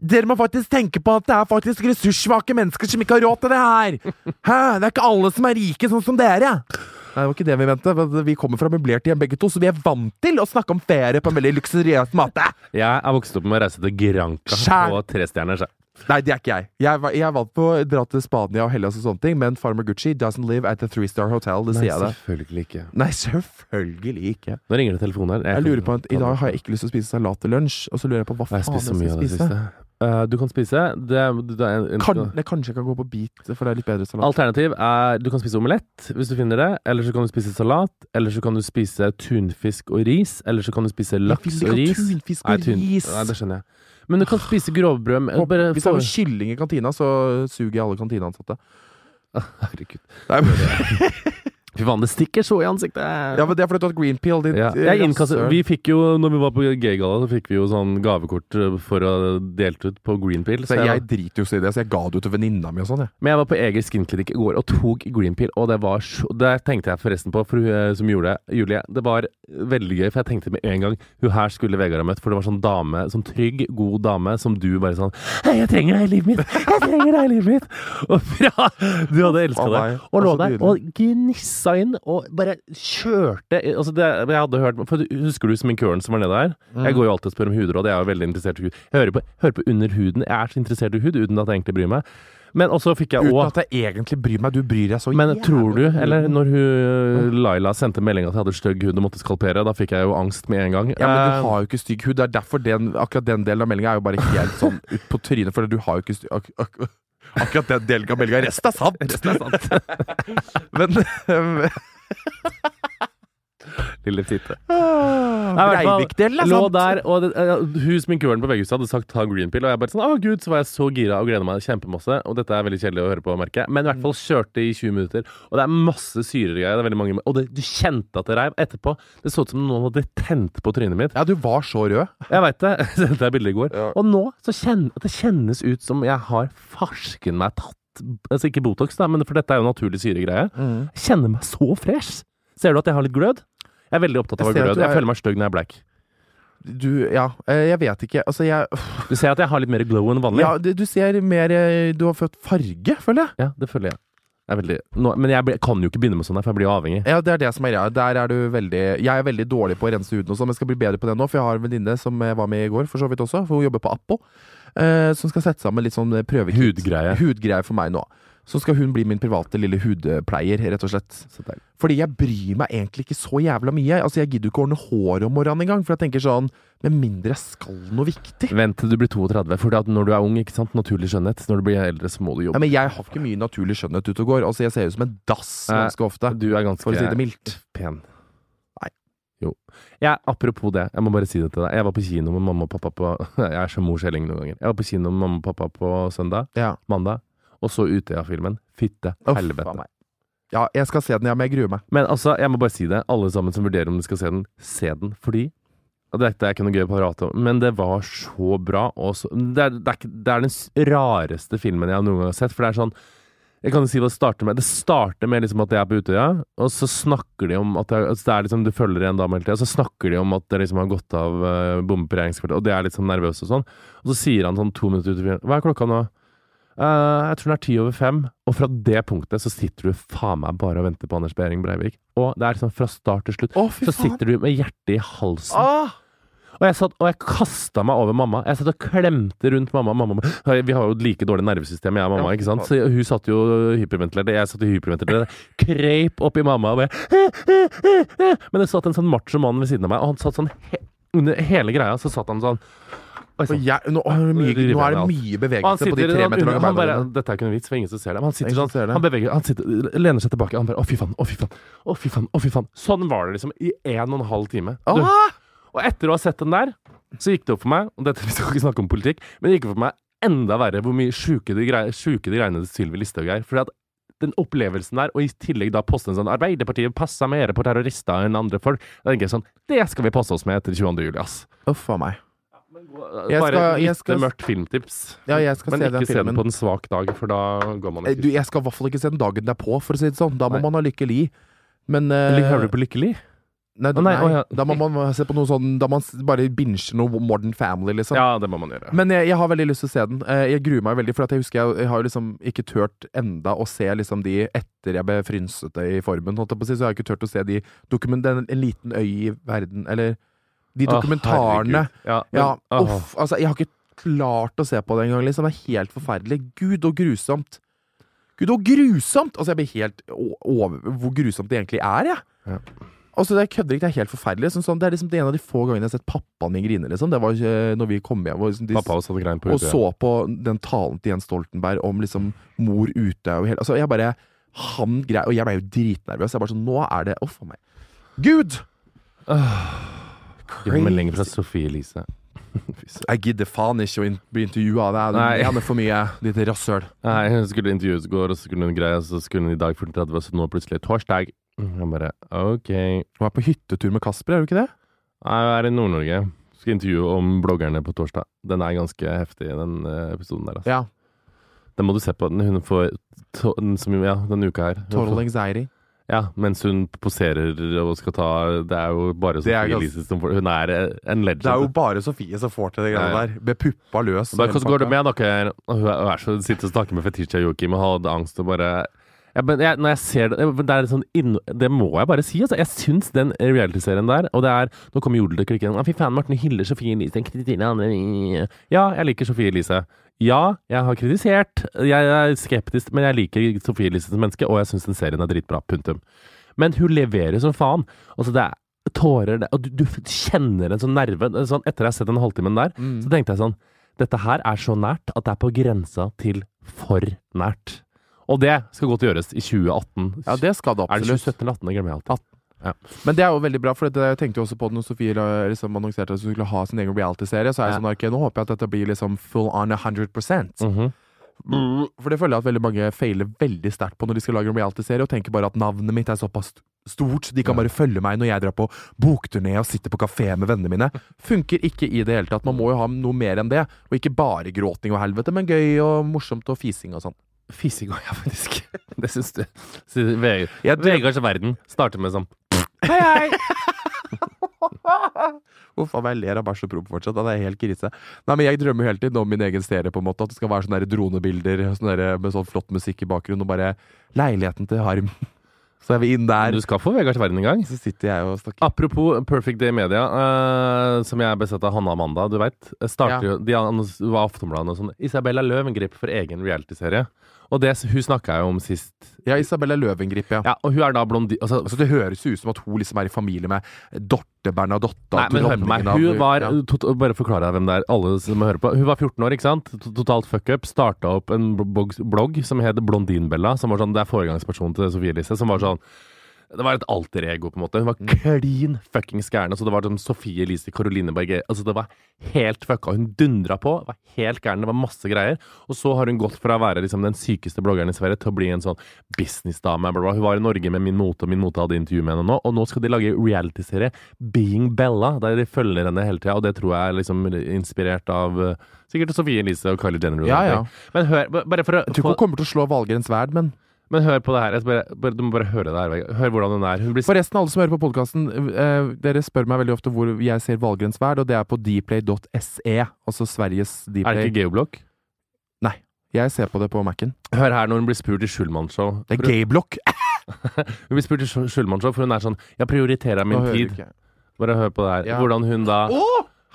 dere må faktisk tenke på at det er faktisk ressurssvake mennesker som ikke har råd til det her! Hæ? Det er ikke alle som er rike sånn som dere! Nei, det var ikke det vi mente. Vi kommer fra møblerte hjem begge to, så vi er vant til å snakke om ferie på en veldig luksuriøs måte. jeg er vokst opp med å reise til Granca Skjær. på trestjerners. stjerner Nei, det er ikke jeg. Jeg, var- jeg er vant på å dra til Spania og Hellas og sånne ting, men Farmer Gucci doesn't live at a three star hotel. Det sier jeg det. selvfølgelig ikke. Nei, selvfølgelig ikke. Nå ringer det telefonen her. Jeg lurer på at I dag har jeg ikke lyst til å spise salat til lunsj, og så lurer jeg på hva faen jeg skal spise. Eh, du kan spise det, det er en, Kan, det kanskje kan gå på bit, for det er litt bedre salat. Alternativ er du kan spise omelett hvis du finner det. Eller så kan du spise salat. Eller så kan du spise tunfisk og ris. Eller så kan du spise laks og ris. tunfisk Nei, tun- ris. Nei, det skjønner jeg. Men du kan spise grovbrød med Og bare Hvis jeg er har kylling i kantina, så suger jeg alle kantineansatte. Herregud. Nei, men, Fy faen, det stikker så i ansiktet! ja, men Det er fordi du har green peel. Ja. eh, Jeg innkasser, vi fikk jo, når vi var på Gaygalla, så fikk vi jo sånn gavekort eh, for å delt ut på Greenpeel. så Så jeg jeg, driter jo så i det, så jeg ga det jo til venninna mi og sånn. jeg. men jeg var på Eger skinklinikk i går og tok Green Peel og det var så Det tenkte jeg forresten på, for hun eh, som gjorde det, Julie. Det var veldig gøy, for jeg tenkte med en gang Hun her skulle Vegard ha møtt, for det var sånn dame, sånn trygg, god dame, som du bare sånn Hei, jeg trenger deg i livet mitt! Jeg trenger deg i livet mitt! Og fra Du hadde elska det. Og lå der og gnissa inn og bare kjørte altså det, Jeg hadde hørt for Husker du sminkøren som var nede her? Mm. Jeg går jo alltid og spør om hudråd. Jeg er jo veldig interessert i hud. Jeg hører på, hører på Under huden. Jeg er så interessert i hud uten at jeg egentlig bryr meg. Men også fikk jeg Uten at jeg egentlig bryr meg. Du bryr deg så jævlig. men tror du, eller når hun Laila sendte melding at jeg hadde stygg hud og måtte skalpere, da fikk jeg jo angst med en gang. Ja, men Eh, du har jo ikke stygg hud. Det er derfor den, akkurat den delen av meldinga er jo bare helt sånn ut på trynet. For du har jo ikke stygg Akkurat den delen av meldinga. Resten er sant! Resten er sant. men Lille fall, Breivik-delen er Lå der, og det, uh, hun sminkøren på VG-huset hadde sagt ta green pill, og jeg bare sånn Å, gud, så var jeg så gira og gleda meg kjempemasse. Og dette er veldig kjedelig å høre på, merker jeg. Men i hvert fall kjørte i 20 minutter, og det er masse syregreier. Det er veldig mange Og det, du kjente at det reiv etterpå. Det så ut som noen hadde tent på trynet mitt. Ja, du var så rød. Jeg veit det. Jeg sendte deg bilde i går. Ja. Og nå så kjenner det kjennes ut som jeg har farsken meg tatt Altså ikke Botox, da, men for dette er jo naturlig syregreie. Jeg kjenner meg så fresh. Ser du at jeg har litt glød? Jeg er veldig opptatt av å være du Jeg er- føler meg stygg når jeg er black. Du, ja. eh, Jeg vet ikke. Altså, jeg Du ser at jeg har litt mer glow enn vanlig. Ja, du, ser mer eh, Du har fått farge, føler jeg. Ja, det føler jeg. jeg er veldig, nå, men jeg kan jo ikke begynne med sånn, for jeg blir jo avhengig. Ja, det er det som er greia. Der er du veldig Jeg er veldig dårlig på å rense huden og sånn, men jeg skal bli bedre på det nå. For jeg har en venninne som jeg var med i går, for så vidt også. For hun jobber på Appo. eh, som skal sette sammen litt sånn prøvekit. Hudgreie. Hudgreie for meg nå. Så skal hun bli min private lille hudpleier, rett og slett. Fordi jeg bryr meg egentlig ikke så jævla mye. Altså, Jeg gidder ikke å ordne hår om morgenen engang. For jeg tenker sånn Med mindre jeg skal noe viktig. Vent til du blir 32, for når du er ung, ikke sant, naturlig skjønnhet. Når du blir eldre, så må du Ja, jobbe. men jeg har ikke mye naturlig skjønnhet ute og går. Altså, Jeg ser ut som en dass ganske ofte. Du er ganske For å si det mildt. pen. Nei. Jo. Ja, apropos det, jeg må bare si det til deg. Jeg var på kino med mamma og pappa på Jeg er så morskjelling noen ganger. Jeg var på kino med mamma og pappa på søndag, Ja. mandag, og så Utøya-filmen. Fytte Uff, helvete. meg. Ja, jeg skal se den, ja, men jeg gruer meg. Men altså, jeg må bare si det. Alle sammen som vurderer om de skal se den, se den. Fordi og Dette er ikke noe gøy prate om, men det var så bra. Og så, det, er, det, er det er den rareste filmen jeg noen gang har sett. For det er sånn Jeg kan jo si hva det starter med. Det starter med liksom at jeg er på Utøya, og så snakker de om at det, altså det er liksom, Du følger en dame hele tida, så snakker de om at det liksom har gått av uh, bombe på regjeringskvartalet, og det er litt sånn nervøst og sånn. Og så sier han sånn to minutter ut i filmen Hva er klokka nå? «Eh, jeg tror den er ti over fem. Og fra det punktet så sitter du faen meg bare og venter på Anders Behring Breivik. Og det er liksom fra start til slutt. oh, Så sitter du med hjertet i halsen. Ah! Og jeg satt og jeg kasta meg over mamma. Jeg satt og klemte rundt mamma. mamma. Vi har jo et like dårlig nervesystem, jeg og mamma. Ikke sant? Så hun satt jo hyperventilert hyperventilerte. Jeg satt hyperventilerte. Kreip oppi mamma og bare Men det satt en sånn macho mann ved siden av meg, og han satt sånn Under hele greia så satt han sånn Og jeg, nå, er det mye, nå er det mye bevegelse på de tre meter lange beina. Dette er ikke noe vits, for ingen som ser det. Men han sitter sånn, han, han beveger Han sitter, lener seg tilbake. Han bare Å, fy faen. Å, fy faen. Å, fy faen. Å, fy faen. Sånn var det liksom i en og en halv time. Du, og etter å ha sett den der, så gikk det opp for meg Og dette, vi skal ikke snakke om politikk, men det gikk opp for meg enda verre hvor mye sjuke de, grei, de greiene til Sylvi Listhaug er. Fordi at den opplevelsen der, og i tillegg da poste en sånn 'Arbeiderpartiet passer mer på terrorister enn andre folk', da tenker jeg sånn Det skal vi passe oss med etter 22. juli, ass. Uff a meg. Jeg Bare skal- litt skal- mørkt filmtips. Ja, Men se den ikke se den på en svak dag, for da går man Eh, ikke Du, jeg skal i hvert fall ikke se den dagen derpå, for å si det sånn. Da må Nei. man ha lykkelig. Men uh, Hører du på Lykkelig? Nei, nei, nei, å, ja. da må man se på noe sånn Da man bare binger noe Modern Family, liksom. Ja, det må man gjøre. Men jeg, jeg har veldig lyst til å se den. Eh, Jeg gruer meg veldig, for at jeg husker jeg, jeg har liksom ikke turt enda å se liksom de etter jeg ble frynsete i formen, holdt jeg på å si, så jeg har ikke turt å se de dokument... Den, en liten øy i verden, eller de dokumentarene. herregud. Ja, men, Ja, uff. Altså, jeg har ikke klart å se på det engang, liksom. Det er helt forferdelig. Gud, og grusomt. Gud, og grusomt! Altså, jeg blir helt over hvor grusomt det egentlig er, jeg. Ja. Altså, det er kødder ikke, det er helt forferdelig. Sånn, sånn, det er liksom det en av de få gangene jeg har sett pappaen min grine, liksom. Det var ikke når vi kom hjem og, liksom, de, på og så på den talen til Jens Stoltenberg om liksom mor ute og hele Altså, jeg bare Han greier Og jeg ble jo dritnervøs. Jeg bare sånn Nå er det Uff a meg. Gud! Uh, Crazy. melding fra Sofie Elise. Jeg gidder faen ikke å in bli intervjua. av er Nei. du mener for mye, ditt rasshøl. Nei, hun skulle intervjues i går, og så skulle hun greie, og så skulle hun i dag 14.30, og så nå plutselig torsdag. Jeg bare OK. Du er på hyttetur med Kasper, er du ikke det? Nei, Jeg er i Nord-Norge. Skal intervjue om bloggerne på torsdag. Den er ganske heftig, den eh, episoden der. Altså. Ja. Den må du se på. Den hun får den, som, ja, denne uka her. Total anxiety. Ja, mens hun poserer og skal ta Det er jo bare Sofie Elise som får Hun er eh, en legend. Det er jo bare Sofie som får til det greiene Ja, ja. der. Med puppa løs. Bare, hvordan går det med dere? Hun er, så, sitter og snakker med Fetisha Joakim og hadde angst og bare ja, men jeg, når jeg ser det det er sånn inn, Det må jeg bare si. Altså. Jeg syns den realityserien der Og det er Nå kommer Jodel til å klikke. Fy faen, Morten hyller Sofie Elise. Ja, jeg liker Sofie Elise. Ja, jeg har kritisert. Jeg er skeptisk, men jeg liker Sofie Elise som menneske, og jeg syns den serien er dritbra. Punktum. Men hun leverer som faen. Altså, det er tårer det, Og du, du kjenner en sånn nerve. Sånn, etter jeg har sett den halvtimen der, Mm. så tenkte jeg sånn Dette her er så nært at det er på grensa til for nært. Og det skal godt gjøres i 2018. Ja, det skal det absolutt. er det absolutt. 2017 eller 18? Det glemmer jeg alltid. Men det er jo veldig bra, for det, jeg tenkte jo også på det når Sofie liksom annonserte at hun skulle ha sin egen reality-serie. Så er jeg Ja. sånn, ok, nå håper jeg at dette blir liksom full on 100% -hmm. For det føler jeg at veldig mange feiler veldig sterkt på når de skal lage en reality-serie, og tenker bare at navnet mitt er såpass stort, de kan Ja. bare følge meg når jeg drar på bokturné og sitter på kafé med vennene mine. Funker ikke i det hele tatt. Man må jo ha noe mer enn det, og ikke bare gråting og helvete, men gøy og morsomt og fising og sånn. Fising òg, ja, faktisk. Det syns du. Vegard Ve- Jeg Vegards verden starter med sånn Hei, hei! Uff a meg, jeg ler av bæsj og promp fortsatt. Det er helt krise. Nei, men Jeg drømmer hele tiden om min egen serie, på en måte. At det skal være sånne dronebilder sånne der, med sånn flott musikk i bakgrunnen, og bare leiligheten til Harm. Så er vi inn der. Du skal få Vegards verden en gang. Så sitter jeg og snakker. Apropos Perfect Day Media, uh, som jeg er besatt av Hanna Amanda, du veit. Starter jo De var Aftonbladet og sånn. Isabella Løvengrip for egen realityserie. Og det hun snakka jeg om sist. Ja, Isabella Løvengrip, ja. Ja, og hun er da blondi... Altså, Altså, det høres jo ut som at hun liksom er i familie med Dorte Bernadotte. Nei, men hør på meg. Hun var, ja. Bare forklare deg hvem det er, alle som hører på. Hun var 14 år, ikke sant? Totalt fuck up. Starta opp en blogg, blogg som het Blondinbella. Som var sånn, det er foregangspersonen til Sofie Elise. Som var sånn det var et alter ego, på en måte. Hun var klin fuckings gæren. Altså, det var sånn Sofie Elise Caroline Berger. Altså, det var helt fucka. Hun dundra på. Var helt gæren. Det var masse greier. Og så har hun gått fra å være liksom, den sykeste bloggeren i Sverige til å bli en sånn businessdame. Hun var i Norge med Min Mote, og Min Mote hadde intervju med henne nå. Og nå skal de lage realityserie Being Bella, der de følger henne hele tida. Og det tror jeg er liksom inspirert av eh, sikkert Sofie Elise og Kylie Jenner. Ja, ja. Men hør, bare for å Jeg tror ikke hun kommer til å slå Valgrens Sverd, men men hør på det her. Bare, du må bare høre det her. Hør hvordan hun er. Hun blir Forresten, alle som hører på podkasten, dere spør meg veldig ofte hvor jeg ser Valgrens verd, og det er på dplay.se, altså Sveriges Dplay. Er det ikke geoblokk? Jeg ser på det på Mac-en. Hør her når hun blir spurt i Schulmann-show. Det er gayblock! Hun blir spurt i Schul- Schulmann-show, for hun er sånn Jeg prioriterer min tid. ikke. Bare hør på det her. Ja. Hvordan hun da Å!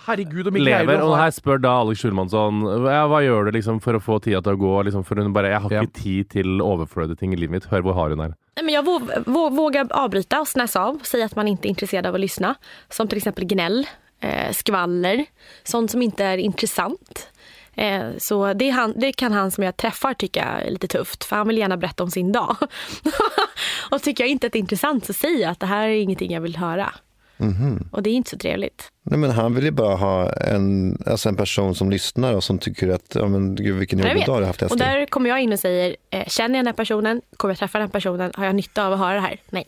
Herregud, om ikke lever. Og å her spør da Alex Schulmann sånn ja, Hva gjør du liksom for å få tida til å gå? Liksom, for hun bare Jeg har Ja. ikke tid til overflødige ting i livet mitt. Hør hvor hard hun er. Nej, Men jag vå- vå- vågar avbryta och snäsa av, säga att man inte är intresserad av att lyssna. Som till exempel gnäll, eh, skvaller, sånt som inte är intressant. Eh, så det, han, det kan han som jag träffar tycka är lite tufft, för han vill gärna berätta om sin dag. och tycker jag inte att det är intressant så säger jag att det här är ingenting jag vill höra. Och det är inte så trevligt. Nej, men han vill ju bara ha en, alltså en person som lyssnar och som tycker att, ja men gud vilken jobbig dag du har haft Och älskling. där kommer jag in och säger, eh, känner jag den här personen? Kommer jag träffa den här personen? Har jag nytta av att höra det här? Nej.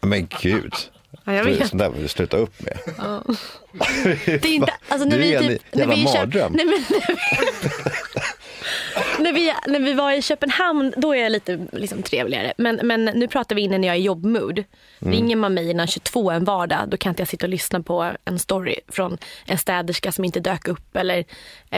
Men gud. Ja, jag vet. Sånt där vill du sluta upp med. Det är inte, alltså när Du är vi en typ, när jävla vi, mardröm. mardröm. nej, men, när, vi, när vi var i Köpenhamn, då är jag lite liksom, trevligare. Men, men nu pratar vi innan jag är i jobbmood. Mm. Ringer man mig innan 22 en vardag, då kan inte jag sitta och lyssna på en story från en städerska som inte dök upp eller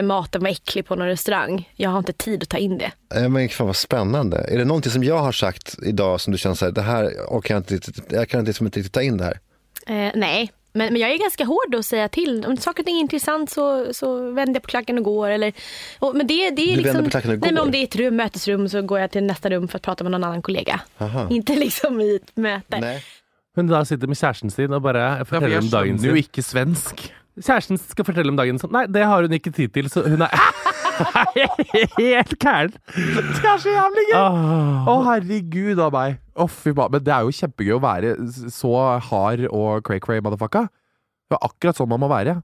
maten var äcklig på någon restaurang. Jag har inte tid att ta in det. Ja, men fan vad spännande. Är det någonting som jag har sagt idag som du känner så här, det här och jag inte, jag kan inte, liksom inte riktigt ta in det här. Eh, nej, men, men jag är ganska hård att säga till. Om saker och ting är intressant så, så vänder jag på klacken och går. Eller, och, men det, det är Du liksom, vänder på klacken och nej, men om det är ett rum, mötesrum så går jag till nästa rum för att prata med någon annan kollega. Aha. Inte liksom i ett möte. Nej. Hun da sitter med kjæresten sin og bare forteller ja, om dagen skjønner jo sin. ikke svensk. Kjæresten skal fortelle om dagen sin. Nei, det har hun ikke tid til, så hun er helt gæren. Det er så jævlig gøy! Oh. Å, herregud av meg. Oh, fy. Men det er jo kjempegøy å være så hard og cray-cray motherfucka. Det er akkurat sånn man må være.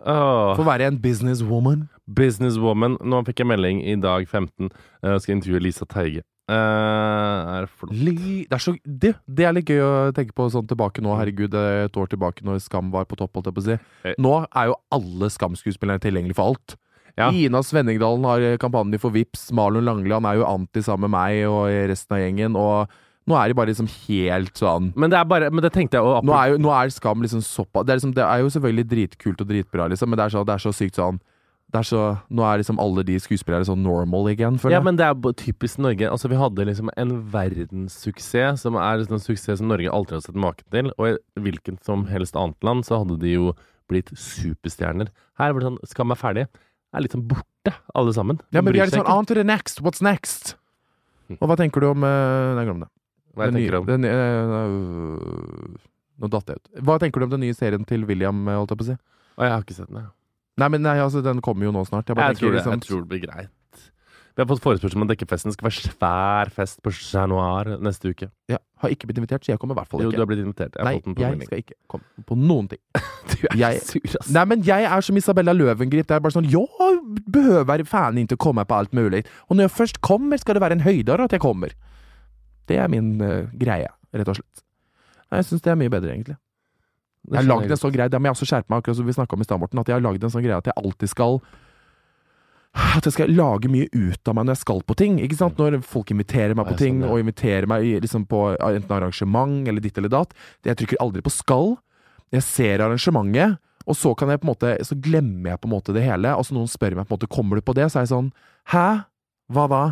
Åh. For å være en businesswoman. Businesswoman. Nå fikk jeg melding i dag 15. Jeg skal intervjue Lisa Teige. Uh, er. Li- Det er, så, det, det er litt gøy å tenke på sånn tilbake nå. Herregud, er et år tilbake når Skam var på topp. holdt jeg på å si. Eh. Nå er jo alle Skam-skuespillere tilgjengelig for alt. Ja. Ina Svenningdalen har kampanjer for Vips Marlon Langeland er jo anti sammen med meg og resten av gjengen. Og nå er de bare liksom helt sånn Men det er bare Men det tenkte jeg også, Nå er jo nå er Skam liksom såpass det liksom, det er jo selvfølgelig dritkult og dritbra, liksom, men det er så, det er så sykt sånn er så, Nå er liksom alle de skuespillere sånn normal igjen, føler Ja, men det er typisk Norge. Altså, vi hadde liksom en verdenssuksess som er liksom en suksess som Norge aldri har sett maken til. Og i hvilket som helst annet land så hadde de jo blitt superstjerner. Her var det sånn Skam er ferdig. Er litt sånn borte, alle sammen. Ja, men vi er litt sånn on to the next, what's next? Og hva tenker du om eh, Nei, glem det. Hva jeg Den tenker du om. den, uh, Nå datt jeg ut. Hva tenker du om den nye serien til William, eh, holdt jeg på å si? Å, jeg har ikke sett den, jeg. Nei, men nei, altså, den kommer jo nå snart. Jeg, Jeg tror, det, tenker, jeg tror det blir greit. Vi har fått forespørsel om at Dekkefesten skal være svær fest på Chat Noir neste uke. ja, har ikke blitt invitert, så jeg kommer i hvert fall ikke. Jo, du har blitt invitert. Jeg har Nei, fått på jeg skal ikke komme på noen ting. Du er Jeg- sur, ass. Nei, men jeg er som Isabella Løvengrip. Det er bare sånn Jeg behøver fan ikke komme på alt mulig. Og når jeg først kommer, skal det være en høydare at jeg kommer. Det er min uh, greie, rett og slett. Nei, Jeg syns det er mye bedre, egentlig. Jeg har lagd en sånn greie, det må jeg også skjerpe meg, akkurat som vi snakket om i stad, Morten, at jeg har lagd en sånn greie at jeg alltid skal at jeg skal lage mye ut av meg når jeg skal på ting. ikke sant? Når folk inviterer meg på ting, og inviterer meg liksom på enten arrangement eller ditt eller datt. Jeg trykker aldri på skal. Jeg ser arrangementet, og så kan jeg på en måte Så glemmer jeg på en måte det hele. Og så noen spør meg på en måte Kommer du på det, så er jeg sånn Hæ? Hva da?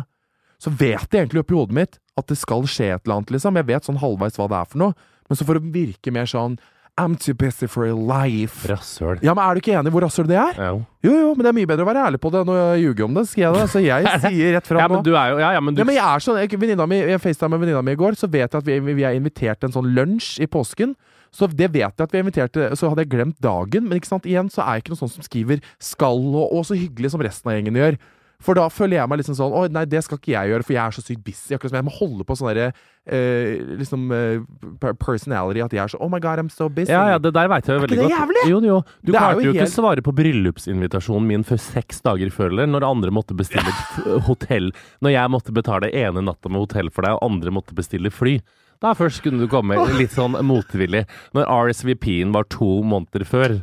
Så vet jeg egentlig oppi hodet mitt at det skal skje et eller annet, liksom. Jeg vet sånn halvveis hva det er for noe. Men så for å virke mer sånn I'm too busy for life. Rasshøl. Ja, men Er du ikke enig i hvor rasshøl det er? Jo. Jo, jo, men det er mye bedre å være ærlig på det enn å ljuge om det. Skal jeg det? Så jeg sier rett fram ja, nå. jo Ja, ja, men du Ja, men jeg er sånn, jeg, mi, jeg FaceTime med venninna mi i går, så vet jeg at vi, vi er invitert til en sånn lunsj i påsken. Så det vet jeg at vi inviterte, invitert så hadde jeg glemt dagen. Men ikke sant, igjen så er jeg ikke noe sånn som skriver 'skal' og, og så hyggelig som resten av gjengen gjør. For da føler jeg meg liksom sånn Å, nei, det skal ikke jeg gjøre, for jeg er så sykt busy. Akkurat som jeg må holde på sånn derre eh, liksom eh, personality at jeg er så Oh my god, I'm so busy. Ja, ja, det der veit jeg jo Er veldig ikke det godt. jævlig? Jo, jo. Du Det er klarte jo jo ikke helt- svare på bryllupsinvitasjonen min før seks dager før, eller når andre måtte bestille et f- hotell. Når jeg måtte betale ene natta med hotell for deg, og andre måtte bestille fly. Da først kunne du komme litt sånn motvillig. Når RSVP-en var to måneder før.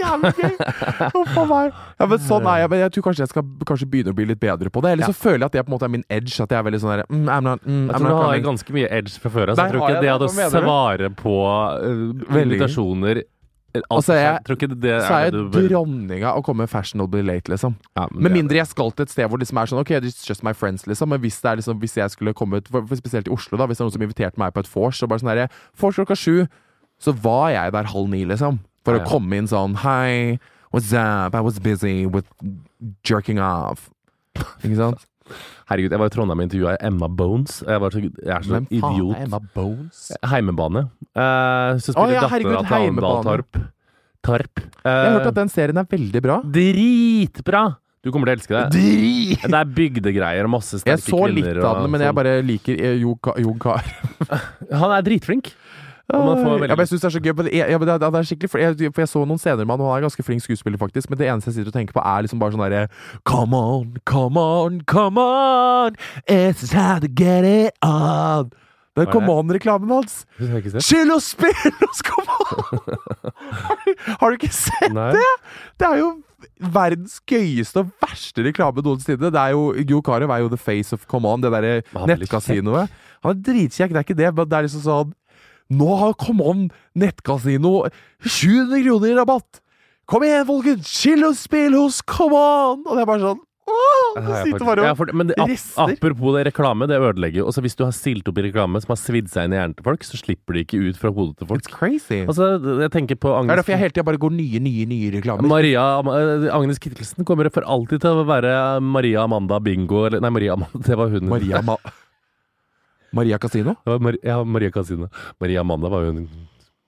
Jævlig gøy! Huff a meg. Ja, men sånn er jeg. Men jeg tror kanskje jeg skal kanskje begynne å bli litt bedre på det. Eller så føler jeg at det på en måte er min edge. At jeg er veldig sånn der mm, I'm not, mm, Jeg I'm tror du har ganske mye edge fra før av, så jeg tror ikke det det? å svare på uh, invitasjoner Altså, jeg- Så er jeg bør- dronninga å komme fashionably late, liksom. Ja, men Med mindre jeg skal til et sted hvor det liksom er sånn Ok, it's just my friends, liksom. Men hvis det liksom Hvis jeg skulle kommet Spesielt i Oslo, da. Hvis det er noen som inviterte meg på et vors, så bare sånn herre Vors klokka sju, så var jeg der halv ni, liksom. For Ja, ja. å komme inn sånn Hei, what's up? I was busy with jerking off. Ikke sant? Herregud, jeg var i Trondheim og intervjua Emma Bones. Jeg, var så, jeg er så Hvem faen er Emma Bones? Heimebane. Uh, så spiller oh, ja, dattera til Arendal Heimebane. Tarp. Uh, Jeg har hørt Eh, at den serien er veldig bra. Dritbra! Du kommer til å elske det. Drit! Det er bygdegreier og masse sterke Jeg så litt av den, men jeg sånn. bare liker eh, Jon Kar. Han er dritflink. Ja, men jeg synes det er så gøy. men det Ja, det, det er skikkelig For jeg, for jeg så noen scener med han, og han er ganske flink skuespiller, faktisk. Men det eneste jeg sitter og tenker på, er liksom bare sånn derre Come on, come on, come on! It's time to get it on! Den er Come? On-reklamen hans. Det. Chill og spill oss, come on! har, du, ikke sett Nei. det? Det er jo verdens gøyeste og verste reklame noensinne. Det er jo, Jo Carew er jo the face of Come On, det derre er nettkasinoet. Han er dritkjekk, det er ikke det, men det er liksom sånn Nå har Come On nettkasino 700 kroner i rabatt! Kom igjen, folkens! Chill og spill hos Come On! Og det er bare sånn Åh, Det sitter bare ja, og for, men det, ap apropos det reklame, det ødelegger jo. Hvis du har stilt opp i reklame som har svidd seg inn i hjernen til folk, så slipper de ikke ut fra hodet til folk. It's crazy. Altså, jeg tenker på Agnes... det er derfor jeg hele tida bare går nye, nye, nye reklamer. Maria, eh, Agnes Kittelsen kommer for alltid til å være Maria Amanda Bingo eller, Nei, Maria Amanda, det var hun. Maria Ma Maria Casino? Mar ja, Maria Casino. Maria Amanda var jo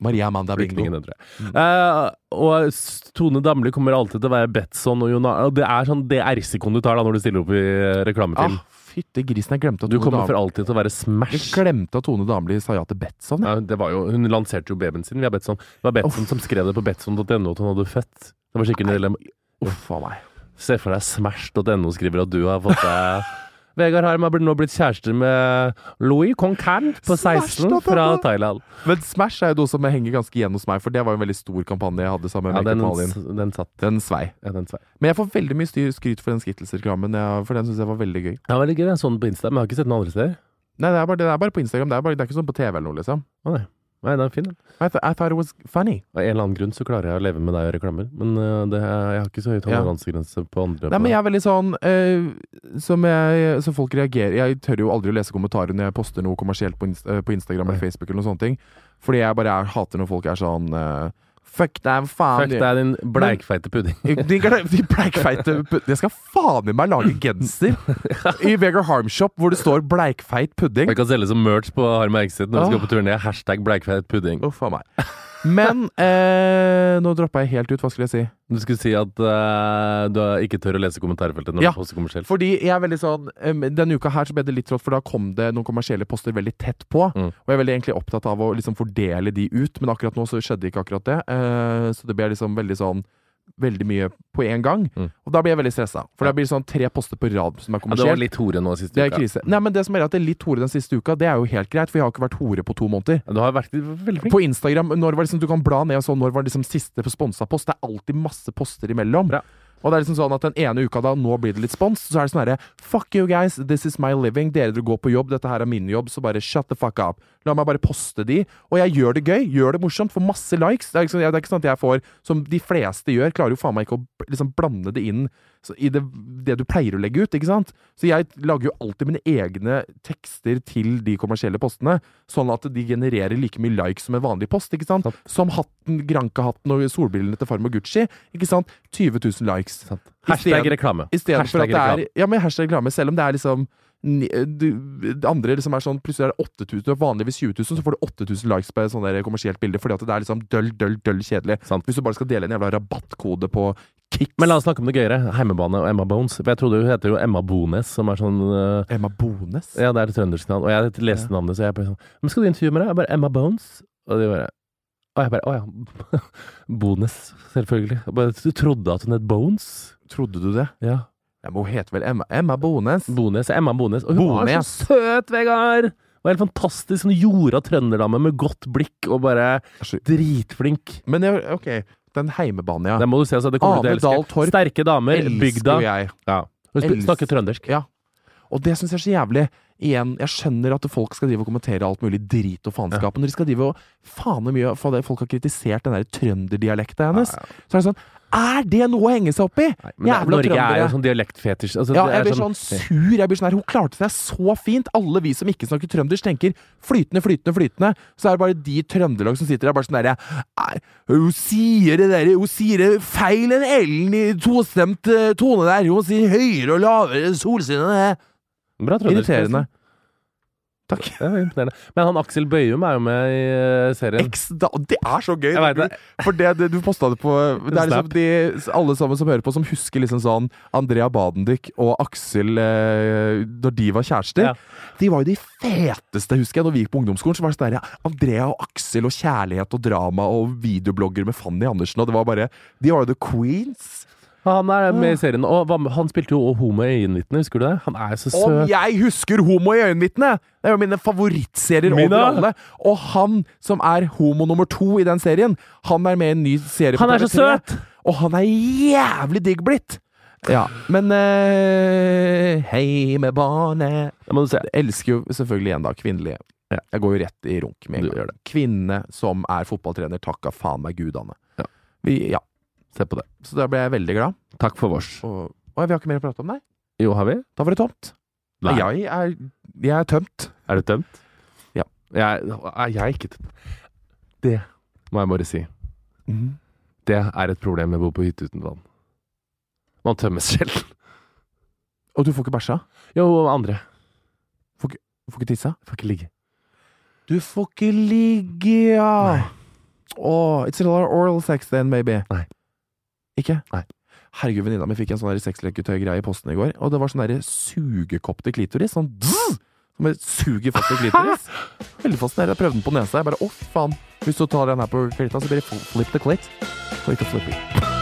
Maria Amanda Bingo. Mm. jeg. Eh, og Tone Damli kommer alltid til å være Betson og Jonar. Og det er sånn, det er risikoen du tar da når du stiller opp i eh, reklamefilm. Ah, Fytte grisen, jeg glemte at Tone du kommer for alltid til å være Jeg Smash. glemte at Tone Damli sa ja til Betson. jeg. Ja, jo, hun lanserte jo babyen sin via Betson. Det var Betson som skrev det på betson.no at hun hadde født. Det var sikkert en dilemma. Uff a meg. Se for deg Smash.no skriver at du har fått deg Vegard har nå blitt kjærester med Louis Concan på 16 Smash.no. fra Thailand. Men Smash er jo noe som henger ganske igjen hos meg, for det var jo en veldig stor kampanje jeg hadde sammen Ja, med den, Makeup Malin. den satt. Den svei. Ja, den svei. Men jeg får veldig mye styr, skryt for den Skittles-reklamen, for den syns jeg var veldig gøy. Ja, veldig gøy. Jeg så den på Insta, men jeg har ikke sett den andre steder. Nei, det er bare, det er bare på Instagram. Det er, bare, det er ikke sånn på TV eller noe, liksom. Å nei. Nei, den er fin, den. I, th I thought it was funny. Av en eller annen grunn så klarer jeg å leve med deg og reklamer. Men uh, det, jeg har ikke så høy Ja. toleransegrense på andre. Nei, men jeg er veldig sånn uh, som, jeg, Så folk reagerer Jeg tør jo aldri å lese kommentarer når jeg poster noe kommersielt på, Inst eh, på Instagram eller Facebook eller noen sånne ting. Fordi jeg bare er, hater når folk er sånn eh, Fuck deg, faen. Fuck deg, din bleikfeite pudding. De, de bleikfeite pudding. Jeg skal faen i meg lage genser i Vegard Harmshop hvor det står 'bleikfeit pudding'. Vi kan selge som merch på Harm Exit når vi skal på turné. Hashtag bleikfeit pudding. Uff a meg. Men eh, nå droppa jeg helt ut. Hva skulle jeg si? Du skulle si at øh, du ikke tør å lese kommentarfeltet når Ja. du poster kommersielt. Fordi jeg er veldig sånn um, Denne uka her så ble det litt trått, for da kom det noen kommersielle poster veldig tett på. Mm. Og jeg er veldig egentlig opptatt av å liksom fordele de ut, men akkurat nå så skjedde ikke akkurat det. Uh, så det ble liksom veldig sånn Veldig mye på én gang. Mm. Og da blir jeg veldig stressa. For det blir sånn tre poster på rad som er Ja, det var litt hore nå siste uka. det er krise. Nei, men det som er at det er litt hore den siste uka, det er jo helt greit, for jeg har ikke vært hore på to måneder. Ja, Du har vært veldig flink. På Instagram, når var liksom, du kan bla ned og så, når var liksom siste sponsa post. Det er alltid masse poster imellom. Bra. Og det er liksom sånn at den ene uka da, nå blir det litt spons, så er det sånn herre Fuck you guys, this is my living. Dere dere går på jobb, dette her er min jobb, så bare shut the fuck up. La meg bare poste de. Og jeg gjør det gøy, gjør det morsomt, får masse likes. Det er, liksom, det er ikke sånn at jeg får, som de fleste gjør, klarer jo faen meg ikke å liksom blande det inn så, i det, det du pleier å legge ut, ikke sant? Så jeg lager jo alltid mine egne tekster til de kommersielle postene, sånn at de genererer like mye likes som en vanlig post, ikke sant? Sant. Som hatten, Granka-hatten og solbrillene til Farmo Gucci, ikke sant? 20 000 likes. Sant. Hashtag reklame. Hashtag at det er reklame. Ja, men hashtag reklame, selv om det er liksom det andre liksom er sånn Plutselig er det 8000, og vanligvis 20 000, så får du 8000 likes på et sånt kommersielt bilde, fordi at det er liksom døll, døll, døll kjedelig. Sant. Hvis du bare skal dele en jævla rabattkode på Kicks Men la oss snakke om det gøyere. Heimebane og Emma Bones. For jeg trodde hun heter jo Emma Bones, som er sånn uh... Emma Bones. Ja, det er et trøndersk navn. Og jeg leste navnet, så jeg bare sånn Men skal du intervjue med deg? Jeg bare Emma Bones. Og de bare Og jeg bare Å ja. Bones, selvfølgelig. Jeg bare, du trodde at hun het Bones? Trodde du det? Ja. Ja, men hun heter vel Emma, Emma Bones? Bones. Emma Bones. Og hun var så søt, Vegard! Var helt fantastisk. Sånn jorda trønderdame med godt blikk og bare dritflink. Men ok, den heimebanen, ja. Det må du se. så det kommer til å Ane Dahl elske. Torp Sterke damer, Elsker bygda. jeg. Ja. Hun snakker trøndersk. Ja. Og det syns jeg er så jævlig. Igjen, jeg skjønner at folk skal drive og kommentere alt mulig drit og faenskap. Men når de skal drive og faen mye for det folk har kritisert den der trønderdialekta hennes, Ja, ja. så er det sånn Er det noe å henge seg opp i? Nei, men det, trøndere. Norge er jo sånn dialektfetisj. Altså, Ja, jeg er blir sånn sur. Jeg blir sånn her, Hun klarte seg så fint. Alle vi som ikke snakker trøndersk, tenker flytende, flytende, flytende. Så er det bare de trøndelag som sitter der bare sånn derre Hun sier det der Hun sier det feil en L-en i tostemt tone der. Hun sier høyere og lavere. Er trøndersk. irriterende. Takk. Det er imponerende. Men han Aksel Bøyum er jo med i eh, serien. X, da, det er så gøy! Det. du- For det, det du posta det på Det er liksom de, alle sammen som hører på, som husker liksom sånn Andrea Badendyk og Aksel eh, når de var kjærester. Ja. De var jo de feteste, husker jeg, når vi gikk på ungdomsskolen. Så var det sånn der, Andrea og Aksel og kjærlighet og drama og videoblogger med Fanny Andersen, og det var bare De var jo the queens. Han er med i serien, og han spilte jo homo i øyenvitnet, husker du det? Han er så Om søt. jeg husker Homo i øyenvitnet! Det er jo mine favorittserier Mina. over alle. Og han som er homo nummer to i den serien, han er med i en ny serie på Han er så søt! Og han er jævlig digg blitt! Ja, men eh, Hei med barnet. Jeg elsker jo selvfølgelig igjen da kvinnelige. Jeg går jo rett i runk med en gang. Kvinne som er fotballtrener, takka faen meg gudane. Ja. Vi, ja. Se på det. Så da ble jeg veldig glad. Takk for vårs. Og, og vi har ikke mer å prate om, nei. Jo, har vi? Da var det tomt. Nei. Jeg er, jeg er tømt. Er du tømt? Ja. Jeg, er jeg ikke tømt? Det må jeg bare si. Mm. Det er et problem med å bo på hytte uten vann. Man tømmes sjelden. Og du får ikke bæsja? Jo, andre. Du får ikke tissa? Får ikke ligge. Du får ikke ligge, ja! Åh, it's a lot of oral sex then, maybe. Nei. Ikke? Nei. Herregud, venninna mi fikk en sånn der sexleketøy-greie i posten i går, og det var sånn sugekopp til klitoris. Sånn dzz, som bare suger fast i klitoris. Veldig fascinerende. Jeg prøvde den på nesa. Jeg bare å, faen. Hvis du tar den her på klita, så blir det flip the clit. Click the flippy.